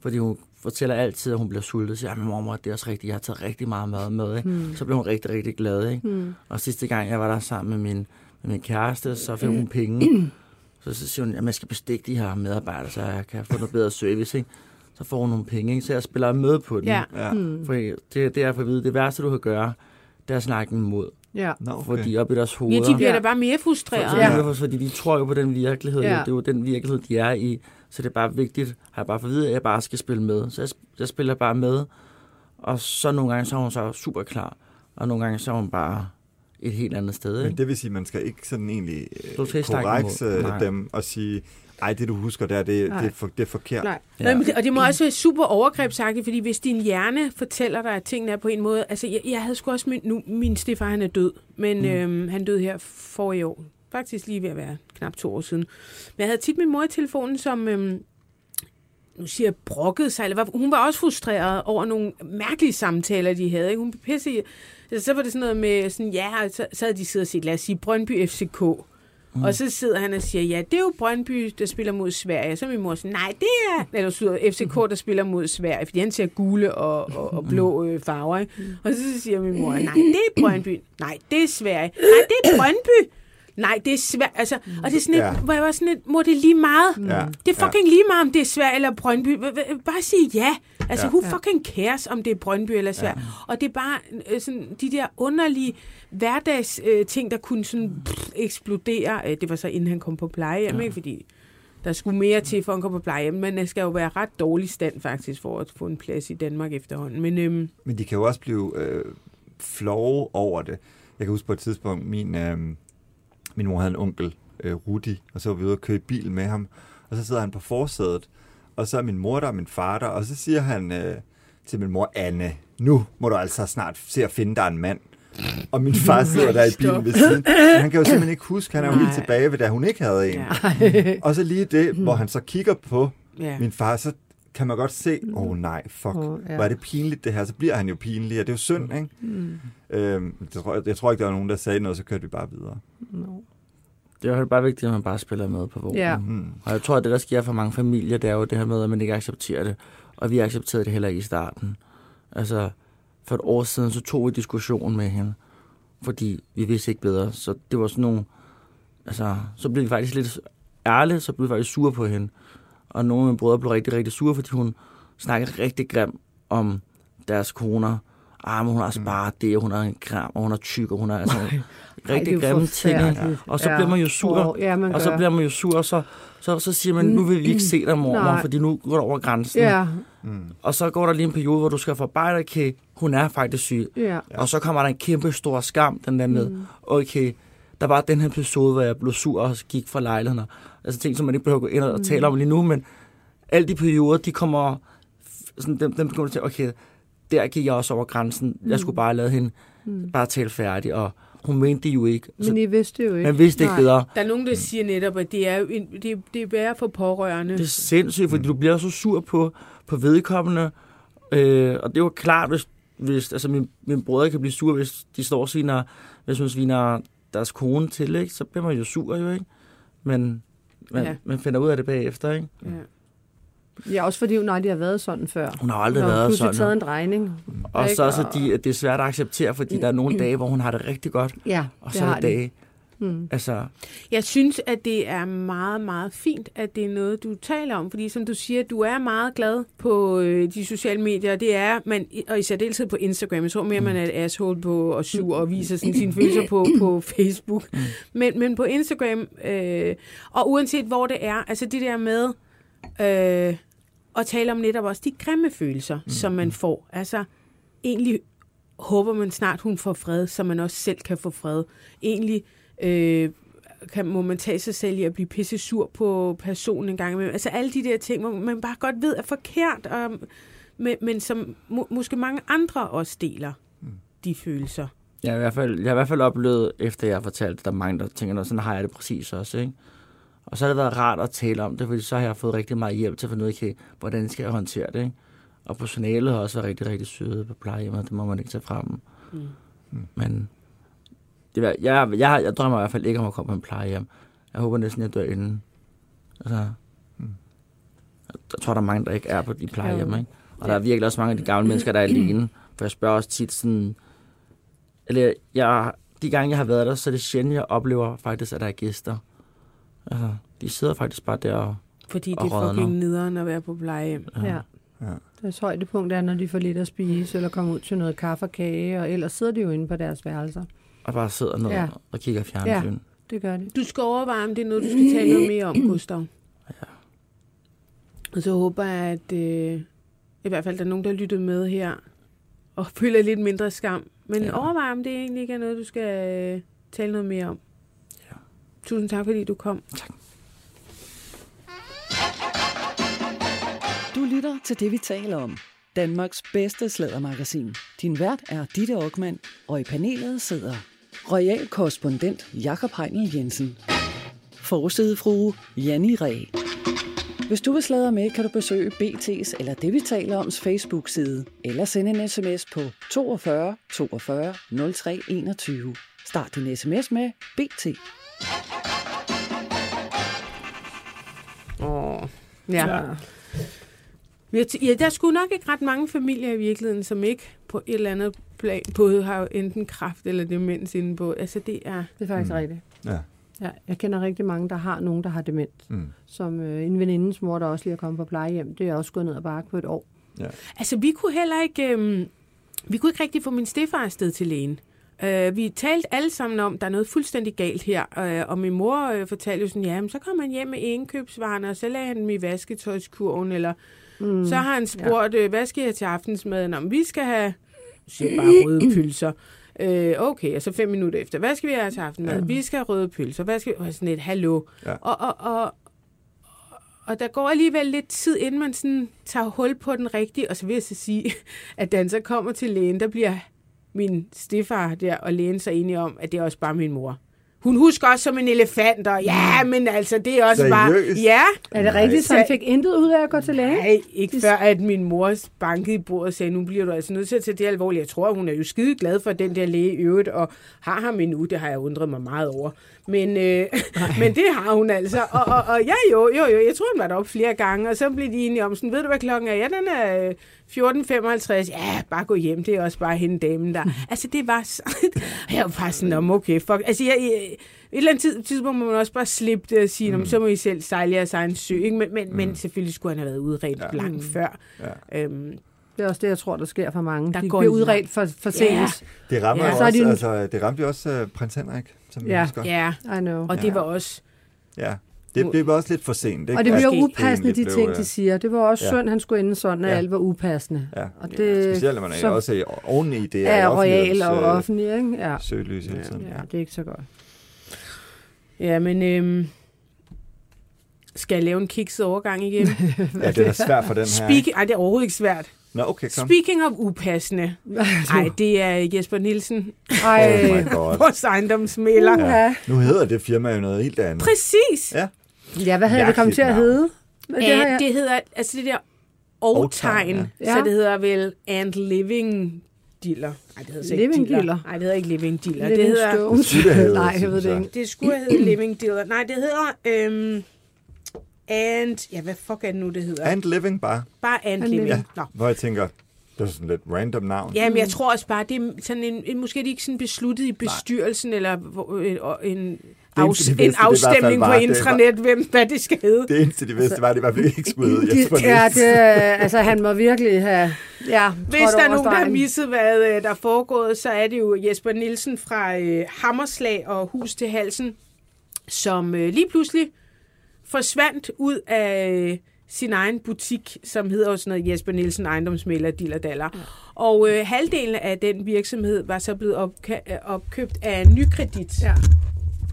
fordi hun fortæller altid, at hun bliver sultet. Så siger men mormor, det er også rigtigt, jeg har taget rigtig meget mad med. Ikke? Hmm. Så blev hun rigtig, rigtig glad. Ikke? Hmm. Og sidste gang, jeg var der sammen med min, med min kæreste, så fik hun penge. Så, så siger hun, at jeg skal bestikke de her medarbejdere, så jeg kan få noget bedre service. Ikke? Så får hun nogle penge, ikke? så jeg spiller med på den. Ja. Ja. Hmm. For det, det er for at vide, det værste, du kan gøre, det er at snakke imod. Ja. Nå, Okay. Fordi op i deres Ja, hoveder... de bliver Ja. da bare mere frustrerede. Ja. Ja. Fordi, fordi de tror jo på den virkelighed. Ja. Ja. Det er jo den virkelighed, de er i. Så det er bare vigtigt, har jeg bare for at vide, at jeg bare skal spille med. Så jeg, jeg spiller bare med. Og så nogle gange, så er hun så super klar. Og nogle gange, så er hun bare et helt andet sted. Men Ikke? det vil sige, at man skal ikke sådan egentlig øh, korrekse dem og sige, ej, det du husker der, det, det, er, for, det er forkert. Nej. Ja. Nå, men og det må også være super overgrebsagtigt, fordi hvis din hjerne fortæller dig, at tingene er på en måde... Altså, jeg, jeg havde sgu også... Min, nu, min stefar, han er død, men mm. øhm, han døde her for i år. Faktisk lige ved at være knap to år siden. Men jeg havde tit min mor i telefonen, som... Øhm, nu siger jeg, brokkede sig, eller hvad, hun var også frustreret over nogle mærkelige samtaler, de havde. Ikke? Hun blev pisse i, altså, så var det sådan noget med, sådan, ja, så, så havde de siddet og set, lad os sige, Brøndby FCK. Mm. Og så sidder han og siger, ja, det er jo Brøndby, der spiller mod Sverige. Så min mor siger, nej, det er eller, så FCK, der spiller mod Sverige, fordi han ser gule og, og, og blå øh, farver. Ikke? Og så siger min mor, nej, det er Brøndby. Nej, det er Sverige. Nej, det er Brøndby. Nej, det er svært. Altså, og det er sådan et, Ja. hvor jeg var sådan et, mor, det lige meget. Ja. Det er fucking lige meget, om det er Sverige eller Brøndby. Bare sig ja. Altså, Ja. who fucking cares, om det er Brøndby eller Sverige? Og det er bare øh, sådan, de der underlige hverdags øh, ting, der kunne sådan pff, eksplodere. Øh, det var så inden han kom på plejehjem, ikke? Fordi der skulle mere til, for at han kom på plejehjem. Men det skal jo være ret dårlig stand, faktisk, for at få en plads i Danmark efterhånden. Men øhm, Men de kan jo også blive øh, flove over det. Jeg kan huske på et tidspunkt, min, øh, min mor havde en onkel, øh, Rudi, og så var vi ude og køre bil med ham, og så sidder han på forsædet, og så er min mor der og min far der, og så siger han øh, til min mor, Anne, nu må du altså snart se at finde dig en mand. Og min far sidder der i bilen ved siden. Men han kan jo simpelthen ikke huske, han er jo helt tilbage ved, da hun ikke havde en. ja, Og så lige det, hvor han så kigger på ja. min far, så kan man godt se, åh oh, nej, fuck, oh, ja. hvor er det pinligt det her, så bliver han jo pinlig, og det er jo synd, ikke? Mm. Øhm, det tror, jeg, jeg tror ikke, der var nogen, der sagde noget, så kørte vi bare videre. No. Det er jo bare vigtigt, at man bare spiller med på vognen. Ja. Mm. Og jeg tror, at det, der sker for mange familier, det er jo det her med, at man ikke accepterer det. Og vi accepterede det heller ikke i starten. Altså, for et år siden, så tog vi diskussion med hende. Fordi vi vidste ikke bedre. Så det var sådan nogle... Altså, så blev vi faktisk lidt ærlige, så blev vi faktisk sure på hende. Og nogle af mine brødre blev rigtig, rigtig sure, fordi hun snakkede rigtig grimt om deres koner. Ah, men hun har sparet det, og hun er en grim, og hun er tyk, og hun er altså rigtig det er grimme ting. forfærdeligt. Og så Ja. bliver man jo sur. Ja, man Og så bliver man jo sur, og så, så, så siger man, nu vil vi ikke se dig, mormor, Nej. fordi nu går det over grænsen. Ja, Mm. Og så går der lige en periode, hvor du skal forarbejde, okay, hun er faktisk syg. ja. Ja. Og så kommer der en kæmpe stor skam, den der med, okay, der var den her episode, hvor jeg blev sur og gik fra lejligheden. Altså ting, som man ikke behøver at gå ind og tale om lige nu, men alle de perioder, de kommer, sådan, dem, dem kommer til, okay, der gik jeg også over grænsen. Jeg skulle bare lade hende bare tale færdig, og hun mente det jo ikke. Så Men I vidste jo ikke. man vidste ikke Nej. bedre. Der er nogen, der siger netop, at det er, jo en, det, det er værre for pårørende. Det er sindssygt, fordi du bliver så sur på, på vedkommende. Øh, og det er jo klart, hvis, hvis altså min, min brødre kan blive sur, hvis de står og sviner, hvis hun sviner deres kone til, ikke? så bliver man jo sur jo, ikke? Men man, Ja. man finder ud af det bagefter, ikke? Ja. Ja, også fordi hun aldrig har været sådan før. Hun har aldrig Hun har været sådan. taget en drejning. Og ikke? så også, at, de, det er svært at acceptere, fordi der er nogle dage, hvor hun har det rigtig godt, Ja, og det så er har der de. Mm. altså, Jeg synes, at det er meget, meget fint, at det er noget, du taler om. Fordi som du siger, du er meget glad på øh, de sociale medier. og Det er man, og i særdeleshed på Instagram. Jeg tror mere, man er et asshole på og sur og viser sådan sine følelser på, på Facebook. Men, men på Instagram, øh, og uanset hvor det er, altså det der med øh, at tale om netop også de grimme følelser, mm. som man får. Altså egentlig håber man snart, hun får fred, så man også selv kan få fred. Egentlig øh, kan, må man tage sig selv i at blive pisse sur på personen en gang imellem. Altså alle de der ting, hvor man bare godt ved er forkert, og, men, men som må, måske mange andre også deler de følelser. Jeg har, i hvert fald, jeg har i hvert fald oplevet, efter jeg har fortalt, at der er mange, der tænker, "Nå, sådan har jeg det præcis også. Ikke? Og så har det været rart at tale om det, fordi så har jeg fået rigtig meget hjælp til at finde ud af, okay, hvordan skal jeg håndtere det. Ikke? Og personalet har også været rigtig, rigtig søde på plejehjemmet, det må man ikke tage frem. Mm. Men det, var- jeg, jeg, jeg drømmer i hvert fald ikke om at komme på en plejehjem. Jeg håber næsten, jeg dør inden. Altså, jeg tror, der er mange, der ikke er på de plejehjem. Ikke? Og der er virkelig også mange af de gamle mennesker, der er alene. For jeg spørger også tit sådan, eller jeg, de gange, jeg har været der, så er det sjældent, jeg oplever faktisk, at der er gæster. Altså, de sidder faktisk bare der og... Fordi Og det er fucking nederen at være på plejehjem. Ja. Ja. Deres højdepunkt er, når de får lidt at spise, eller kommer ud til noget kaffe og kage, og ellers sidder de jo inde på deres værelser. Og bare sidder ned Ja. og kigger fjernsyn. Ja. Det gør de. Du skal overveje, om det er noget, du skal tale noget mere om, Gustav. Ja. Og så håber jeg, at øh, i hvert fald der er nogen, der lytter med her, og føler lidt mindre skam. Men ja. Overvej, om det egentlig ikke er noget, du skal øh, tale noget mere om. Ja. Tusind tak, fordi du kom. Tak. lytter til det, vi taler om. Danmarks bedste slædermagasin. Din vært er Ditte Aukmann, og i panelet sidder royal korrespondent Jakob Heinel Jensen. Forsidefrue Janni Ræ. Hvis du vil sladre med, kan du besøge BT's eller det, vi taler oms Facebook-side, eller sende en sms på 42 42 03 21. Start din sms med BT. Åh, ja. Ja, ja, der er sgu nok ikke ret mange familier i virkeligheden, som ikke på et eller andet plan både har enten kraft eller demens inde på. Altså, det er... Det er faktisk Mm. rigtigt. Ja. Ja, jeg kender rigtig mange, der har nogen, der har demens. Mm. Som øh, en venindens mor, der også lige er kommet på plejehjem. Det er også gået ned ad bakke på et år. Ja. Altså, vi kunne heller ikke... Øhm, vi kunne ikke rigtig få min stefar afsted til lægen. Uh, vi talte alle sammen om, at der er noget fuldstændig galt her. Uh, og min mor uh, fortalte jo sådan, ja, men så kom han hjem med indkøbsvarerne, og så lagde han dem i vasketøjskurven, eller mm. så har han spurgt, ja. hvad skal jeg til aftensmaden? Om vi skal have, siger bare røde pølser. Øh, okay, og så fem minutter efter, hvad skal vi have til aftenmad? Ja. Vi skal have røde pølser. Hvad skal vi? Og sådan et, hallo. Ja. Og, og, og, og der går alligevel lidt tid, inden man sådan tager hul på den rigtige. Og så vil jeg så sige, at da han så kommer til lægen, der bliver min stefar der og lægen sig enige om, at det er også bare min mor. Hun husker også som en elefant, og ja, men altså, det er også Seriøst? bare... Ja, Er det rigtigt, så han fik intet ud af at gå til læge? Nej, ikke før, at min mor bankede i bordet og sagde, nu bliver du altså nødt til at tage det alvorligt. Jeg tror, hun er jo skide glad for den der læge i øvrigt, og har ham endnu, det har jeg undret mig meget over. Men, øh, men det har hun altså. Og, og, og ja, jo, jo, jo, jeg tror, hun var deroppe flere gange, og så blev de enige om sådan, ved du, hvad klokken er? Ja, den er øh, 14.55. Ja, bare gå hjem, det er også bare hende damen der. Altså, det var så... jeg var bare sådan, om okay, fuck. Altså, jeg, jeg, et eller andet tid, tidspunkt må man også bare slippe det og sige, mm. så må I selv sejle jeres egen sø. Ikke? Men, men, mm. men selvfølgelig skulle han have været udredt ja. langt før. Ja. Øhm, Det er også det, jeg tror, der sker for mange. Der de går bliver udredt for, for sent. Ja. Det rammer Ja. ja. Så også, altså, det ramte jo også uh, prins Henrik, som vi Ja. husker. ja, I know. og det var også... ja. Det blev også lidt for sent. Ikke? Og det bliver Måske upassende, de ting, blev, de øh, siger. Det var også Ja. synd, han skulle ende sådan, at Ja. alt var upassende. Ja. Og det Specielt når man er så også i- oveni det er i royal og øh, offentlig, ikke? Ja. Søgelys hele tiden. ja, det er ikke så godt. Ja, men... Øhm, skal jeg lave en kikset overgang igen? Ja, det er svært for den her. Speaking, ej, det er overhovedet ikke svært. Nå, okay, kom. Speaking of upassende. Ej, det er Jesper Nielsen, Ej, Oh my god. vores ejendomsmælder. ja. Nu hedder det firma jo noget helt andet. Præcis. Ja. ja, hvad havde det kommet til at hedde? Det Det, jeg- det hedder, altså det der Og-tegn, ja. så det hedder vel and living dealer. Nej, det hedder ikke Living dealer. dealer. Nej, det hedder ikke living dealer. Living det hedder, Stones. Det skulle det hedde, Nej, jeg ved det ikke. det skulle hedde living dealer. Nej, det hedder øhm, and, ja, hvad fuck er det nu, det hedder? And Living bare. Bare and, And living. living. Nå. Hvor jeg tænker, det er sådan lidt random navn. Ja, men jeg tror også bare, det er sådan en, en måske er det ikke sådan besluttet i bestyrelsen, eller hvor- en, en, afs, de en vidste, fald afstemning på var, var- intranet, hvem, hvad det skal hedde. Det eneste, de vidste, var, at det var, at ikke skulle hedde Jesper De, ja, det, altså han må virkelig have... Ja, Hvis der er nogen, der har misset, hvad øh, der er foregået, så er det jo Jesper Nielsen fra øh, Hammerslag og Hus til Halsen, som øh, lige pludselig forsvandt ud af øh, sin egen butik, som hedder sådan noget Jesper Nielsen Ejendomsmælder Diller Daller. Og øh, halvdelen af den virksomhed var så blevet opka- øh, opkøbt af Nykredit. Ja.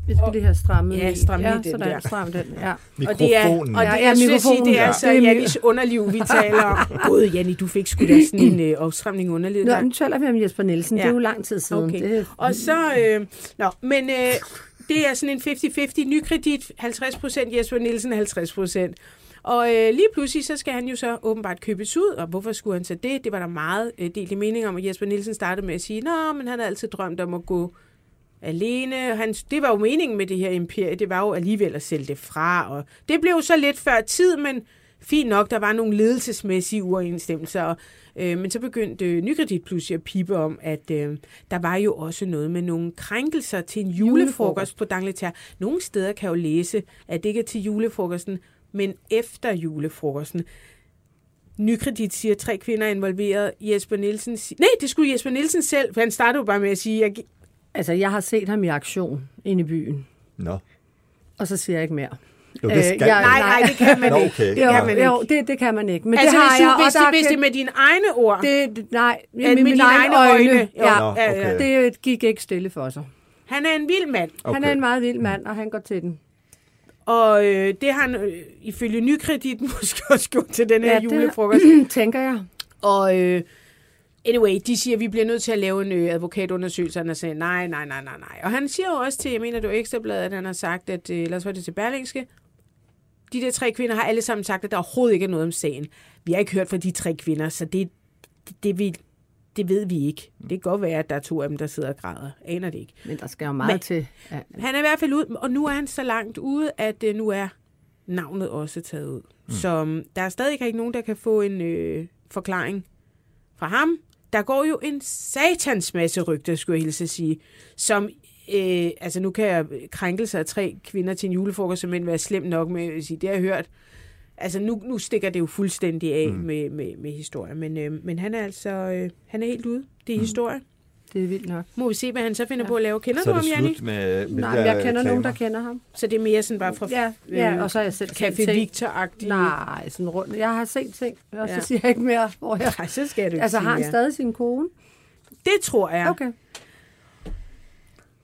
Vi skal lige have strammet Ja, i. stram lige ja, den sådan, der. Stram den, ja. Og det er, Mikrofonen. og Ja, det, ja, jeg synes, sige, mikrofonen. det er Ja. så Det er mi- Jannis underliv, vi taler om. Gud, Janni, du fik sgu da sådan en øh, opstramning i underlivet. Nå, nu taler vi om Jesper Nielsen. Ja. Det er jo lang tid siden. Okay. Det, Og så, øh, nå, men øh, det er sådan en 50-50 nykredit, 50% Jesper Nielsen, 50%. Og øh, lige pludselig, så skal han jo så åbenbart købes ud, og hvorfor skulle han så det? Det var der meget øh, delt i mening om, og Jesper Nielsen startede med at sige, nå, men han har altid drømt om at gå alene. Han, det var jo meningen med det her imperie, det var jo alligevel at sælge det fra, og det blev så lidt før tid, men fint nok, der var nogle ledelsesmæssige uoverensstemmelser, øh, men så begyndte øh, Nykredit pludselig at pipe om, at øh, der var jo også noget med nogle krænkelser til en julefrokost på Dangleterre. Nogle steder kan jeg jo læse, at det ikke er til julefrokosten, men efter julefrokosten. Nykredit siger, at tre kvinder er involveret. Jesper Nielsen siger... Nej, det skulle Jesper Nielsen selv, for han startede jo bare med at sige, at altså, jeg har set ham i aktion inde i byen, Nå. og så siger jeg ikke mere. Jo, det Øh, skal jeg- nej, nej, det kan man Nå, ikke. okay. Det kan Nå. man ikke. Jo, det, det kan man ikke. Men altså, det har hvis, du, jeg, hvis, det, hvis det med dine egne ord. det, nej, med, med med mine egne øjne. Ja, Nå, ja, ja. okay. det gik ikke stille for sig. Han er en vild mand. Okay. Han er en meget vild mand, og han går til den. Og øh, det har han øh, ifølge nykredit måske også gjort til den her Ja, ja, det- julefrokost. Tænker jeg. Og øh, anyway, de siger, at vi bliver nødt til at lave en øh, advokatundersøgelse. Og han siger, nej, nej, nej, nej, nej. Og han siger jo også til, jeg mener, det var Ekstrabladet, at han har sagt, at, øh, ellers var det til Berlingske, de der tre kvinder har alle sammen sagt, at der overhovedet ikke er noget om sagen. Vi har ikke hørt fra de tre kvinder, så det, det, det, vi, det ved vi ikke. Det kan godt være, at der er to af dem, der sidder og græder. Aner det ikke. Men der skal jo meget Men- til. Ja. Han er i hvert fald ud, og nu er han så langt ude, at øh, nu er navnet også taget ud. Mm. Så um, der er stadig ikke nogen, der kan få en øh, forklaring fra ham. Der går jo en satans masse rygter, skulle jeg hilse at sige, som, øh, altså nu kan jeg krænkelse af tre kvinder til en julefrokost simpelthen være slemt nok med at sige, det har jeg hørt. Altså nu, nu stikker det jo fuldstændig af mm. med, med, med historie, men, øh, men han er altså, øh, han er helt ude. Det er mm. historie. Det er vildt nok. Må vi se, hvad han så finder ja. på at lave. Kender Så du er ham, det Janni? slut med, med Nej, jeg kender nogen, der kender ham. Så det er mere sådan bare fra Ja, ja og så har jeg selv Café ting. Victor-agtigt. Nej, sådan rundt. Jeg har set ting, og så Ja. siger jeg ikke mere, hvor jeg... Nej, så skal du ikke Altså, har han ja. stadig sin kone? Det tror jeg. Okay.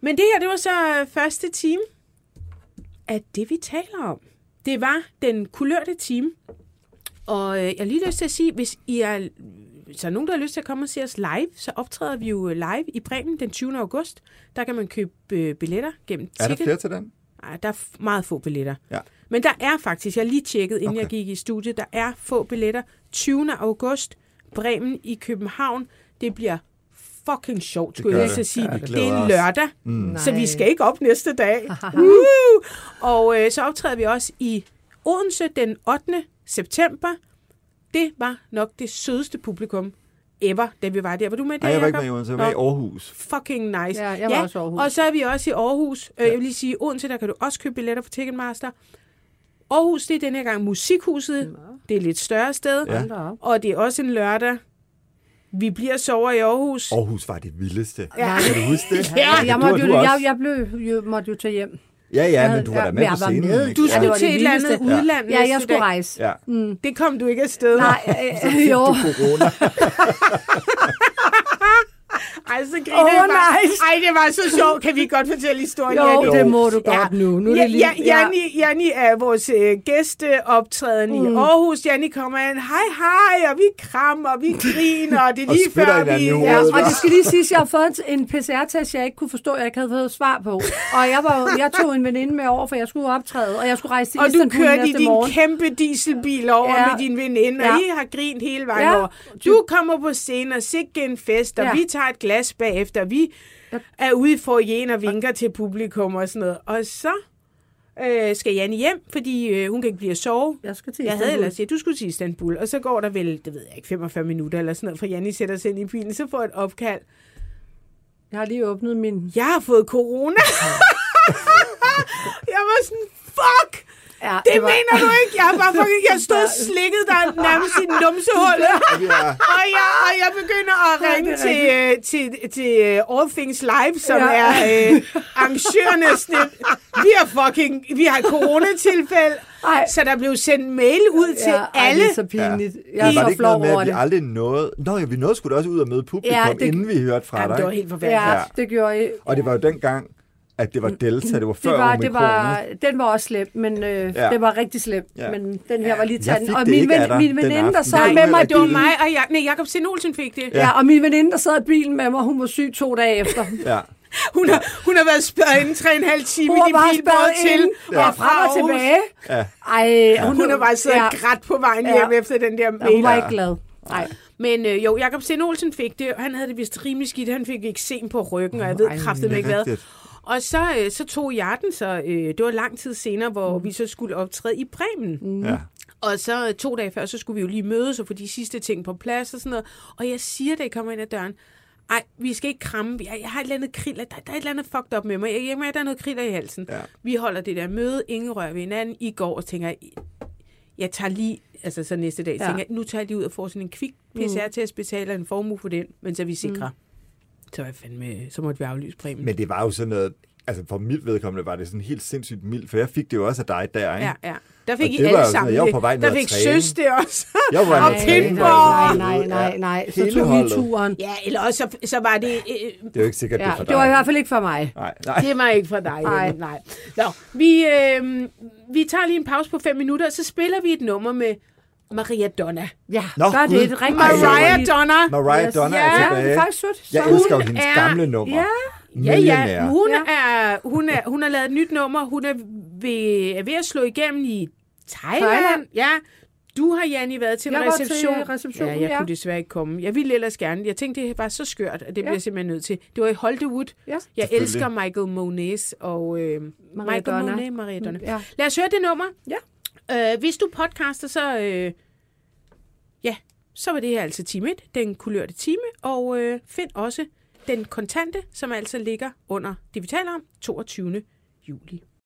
Men det her, det var så øh, første time af det, vi taler om. Det var den kulørte time. Og øh, jeg har lige lyst til at sige, hvis I er, så er nogen, der har lyst til at komme og se os live, så optræder vi jo live i Bremen den 20. august. Der kan man købe øh, billetter gennem Er der Ticket. flere til den? Ej, der er meget få billetter. Ja. Men der er faktisk, jeg har lige tjekket, inden. Okay. jeg gik i studiet, der er få billetter. 20. august, Bremen i København. Det bliver fucking sjovt, skulle jeg så sige. Ja, det det er lørdag, Mm. så vi skal ikke op næste dag. Woo! Og øh, så optræder vi også i Odense den 8. september. Det var nok det sødeste publikum ever, da vi var der. Var du med der, Nej, jeg var ikke med i Odense, jeg var med i. Aarhus. Fucking nice. Ja, jeg var også i Aarhus. Og så er vi også i Aarhus. Ja. Jeg vil lige sige, Odense, der kan du også købe billetter på Ticketmaster. Aarhus, det er denne her gang Musikhuset. Det er et lidt større sted. Ja. Og det er også en lørdag. Vi bliver sover i Aarhus. Aarhus var det vildeste. Ja. Kan du huske det? Ja. Jeg, du, måtte du jo, jeg, jeg blev, jo, måtte jo tage hjem. Ja, ja, men du var Ja, da med jeg på scenen. med. ikke? Du Ja, skulle det var til et eller andet udland Ja, jeg skulle rejse. Ja. Det kom du ikke afsted. Nej, øh, jo. Corona. Ej, så griner Åh, jeg bare. Ej, det var så sjovt. Kan vi godt fortælle historien, Jo, Janni? det må du godt nu. Nu er ja, det lige... ja, Janni, Janni er vores øh, gæsteoptræden mm. i Aarhus. Janni kommer ind, hej hej, og vi krammer, og vi griner, og det er Og lige før vi... Ja, og det skal lige siges, at jeg har fået en PCR-test, jeg ikke kunne forstå, jeg ikke havde fået svar på. Og jeg, var, jeg tog en veninde med over, for jeg skulle optræde, og jeg skulle rejse til Og du Istanbul kørte i din morgen. kæmpe dieselbil over ja. Ja. med din veninde, og Ja. I har grint hele vejen Ja. over. Du kommer på scenen og sikke en fest, og Ja. vi tager et glas bagefter. Vi er ude i forjen og vinker til publikum og sådan noget. Og så øh, skal Janne hjem, fordi øh, hun kan ikke blive at sove. Jeg skal til Jeg havde Istanbul. ellers sagt, du skulle til Istanbul, og så går der vel, det ved jeg ikke, 45 minutter eller sådan noget, for Janni sætter sig ind i bilen, så får et opkald. Jeg har lige åbnet min... Jeg har fået corona. jeg var sådan, fuck! Ja, Det mener du ikke? Jeg har bare fucking, jeg stod og slikket der nærmest i numsehullet. Ja. Og jeg, og jeg begynder at Ja, ringe det er til, øh, til, til øh, All Things Live, som Ja. er øh, arrangørerne. Vi har fucking, vi har coronatilfælde. Ej. Så der blev sendt mail ud til ja, ej, alle. det er så pinligt. Jeg er Var det ikke noget med, at vi det. aldrig nåede... Nå, ja, vi nåede sgu da også ud og møde publikum, Ja, ja, det- det... inden vi hørte fra Jamen, dig. det var helt forfærdeligt. Ja, Ja. det gjorde jeg. Og det var jo dengang, at det var Delta, det var før Det var, omikron. det var, den var også slem, men øh, Ja. ja. det var rigtig slem. Ja. Ja. Men den her var lige Jeg tanden. fik Og det min, ikke af ven, dig min den veninde, der sad Nej, med mig det var bilen. mig og jeg, nej, Jacob Sten Olsen fik det. Ja, og min veninde, der sad i bilen med mig, hun var syg to dage efter. Ja. Hun har, hun har været spærret inden tre og en halv time Hun i bil både til inde og frem og tilbage. Ja. Ej, hun, Hun har bare siddet og grædt på vejen Ja. hjem efter den der Ja, mail. hun var ikke glad. Nej. Men øh, jo, Jakob Sten Olsen fik det, han havde det vist rimelig skidt. Han fik eksem på ryggen, og jeg ved kraftigt ikke hvad. Og så, øh, så tog jeg den, så øh, det var lang tid senere, hvor mm. vi så skulle optræde i Bremen. Mm. Ja. Og så øh, to dage før, så skulle vi jo lige mødes og få de sidste ting på plads og sådan noget. Og jeg siger, da jeg kommer ind ad døren, ej, vi skal ikke kramme. Jeg, jeg har et eller andet kriller. Der, der er et eller andet fucked up med mig. Jeg, jeg, der er noget kriller i halsen. Ja. Vi holder det der møde. Ingen rører ved hinanden. I går og tænker, jeg tager lige, altså så næste dag, ja. Tænker jeg, nu tager jeg lige ud og får sådan en kvik PCR-test, betaler en formue for den, men så er vi sikre. Mm. Så, var jeg fandme, så måtte vi aflyse præmien. Men det var jo sådan noget... altså for mit vedkommende var det sådan helt sindssygt mildt, for jeg fik det jo også af dig der, ikke? Ja, ja. Der fik Og I det var alle sammen jeg var det. på vej Der fik søs det også. Jeg var Og pinball. og- Nej, nej, nej. Så Hele tog vi turen. Ja, eller også så, så var det... Øh, Det er jo ikke sikkert, det Ja, er for dig. det var i hvert fald ikke for mig. Nej, nej. det var ikke fra dig. Nej. Nej. nej. Nå, vi, øh, vi tager lige en pause på fem minutter, og så spiller vi et nummer med Maria Donna. Ja, Nå, gør Gud. det. Er rigtig Mariah dårligt. Donna. Mariah Yes. Donna Ja, er Ja, tilbage. det er faktisk sødt. Jeg Så- elsker jo Hun hendes er- gamle nummer. Ja, Ja, Millionær. ja. Hun, er, hun, er, hun har lavet et nyt nummer. Hun er ved, er ved at slå igennem i Thailand. Thailand. Ja. Du har, Janni, været til en Jeg var til reception. receptionen, ja, jeg ja. kunne desværre ikke komme. Jeg ville ellers gerne. Jeg tænkte, det var så skørt, at det bliver Ja. jeg simpelthen nødt til. Det var i Hollywood. Ja. Jeg elsker Michael Moniz og øh, Maria Michael Donna. Monet, Maria Donna. Ja. Lad os høre det nummer. Ja. Øh, hvis du podcaster, så... Øh, ja, så var det her altså time 1, den kulørte time. Og øh, find også den kontante, som altså ligger under det, vi taler om, 22. juli.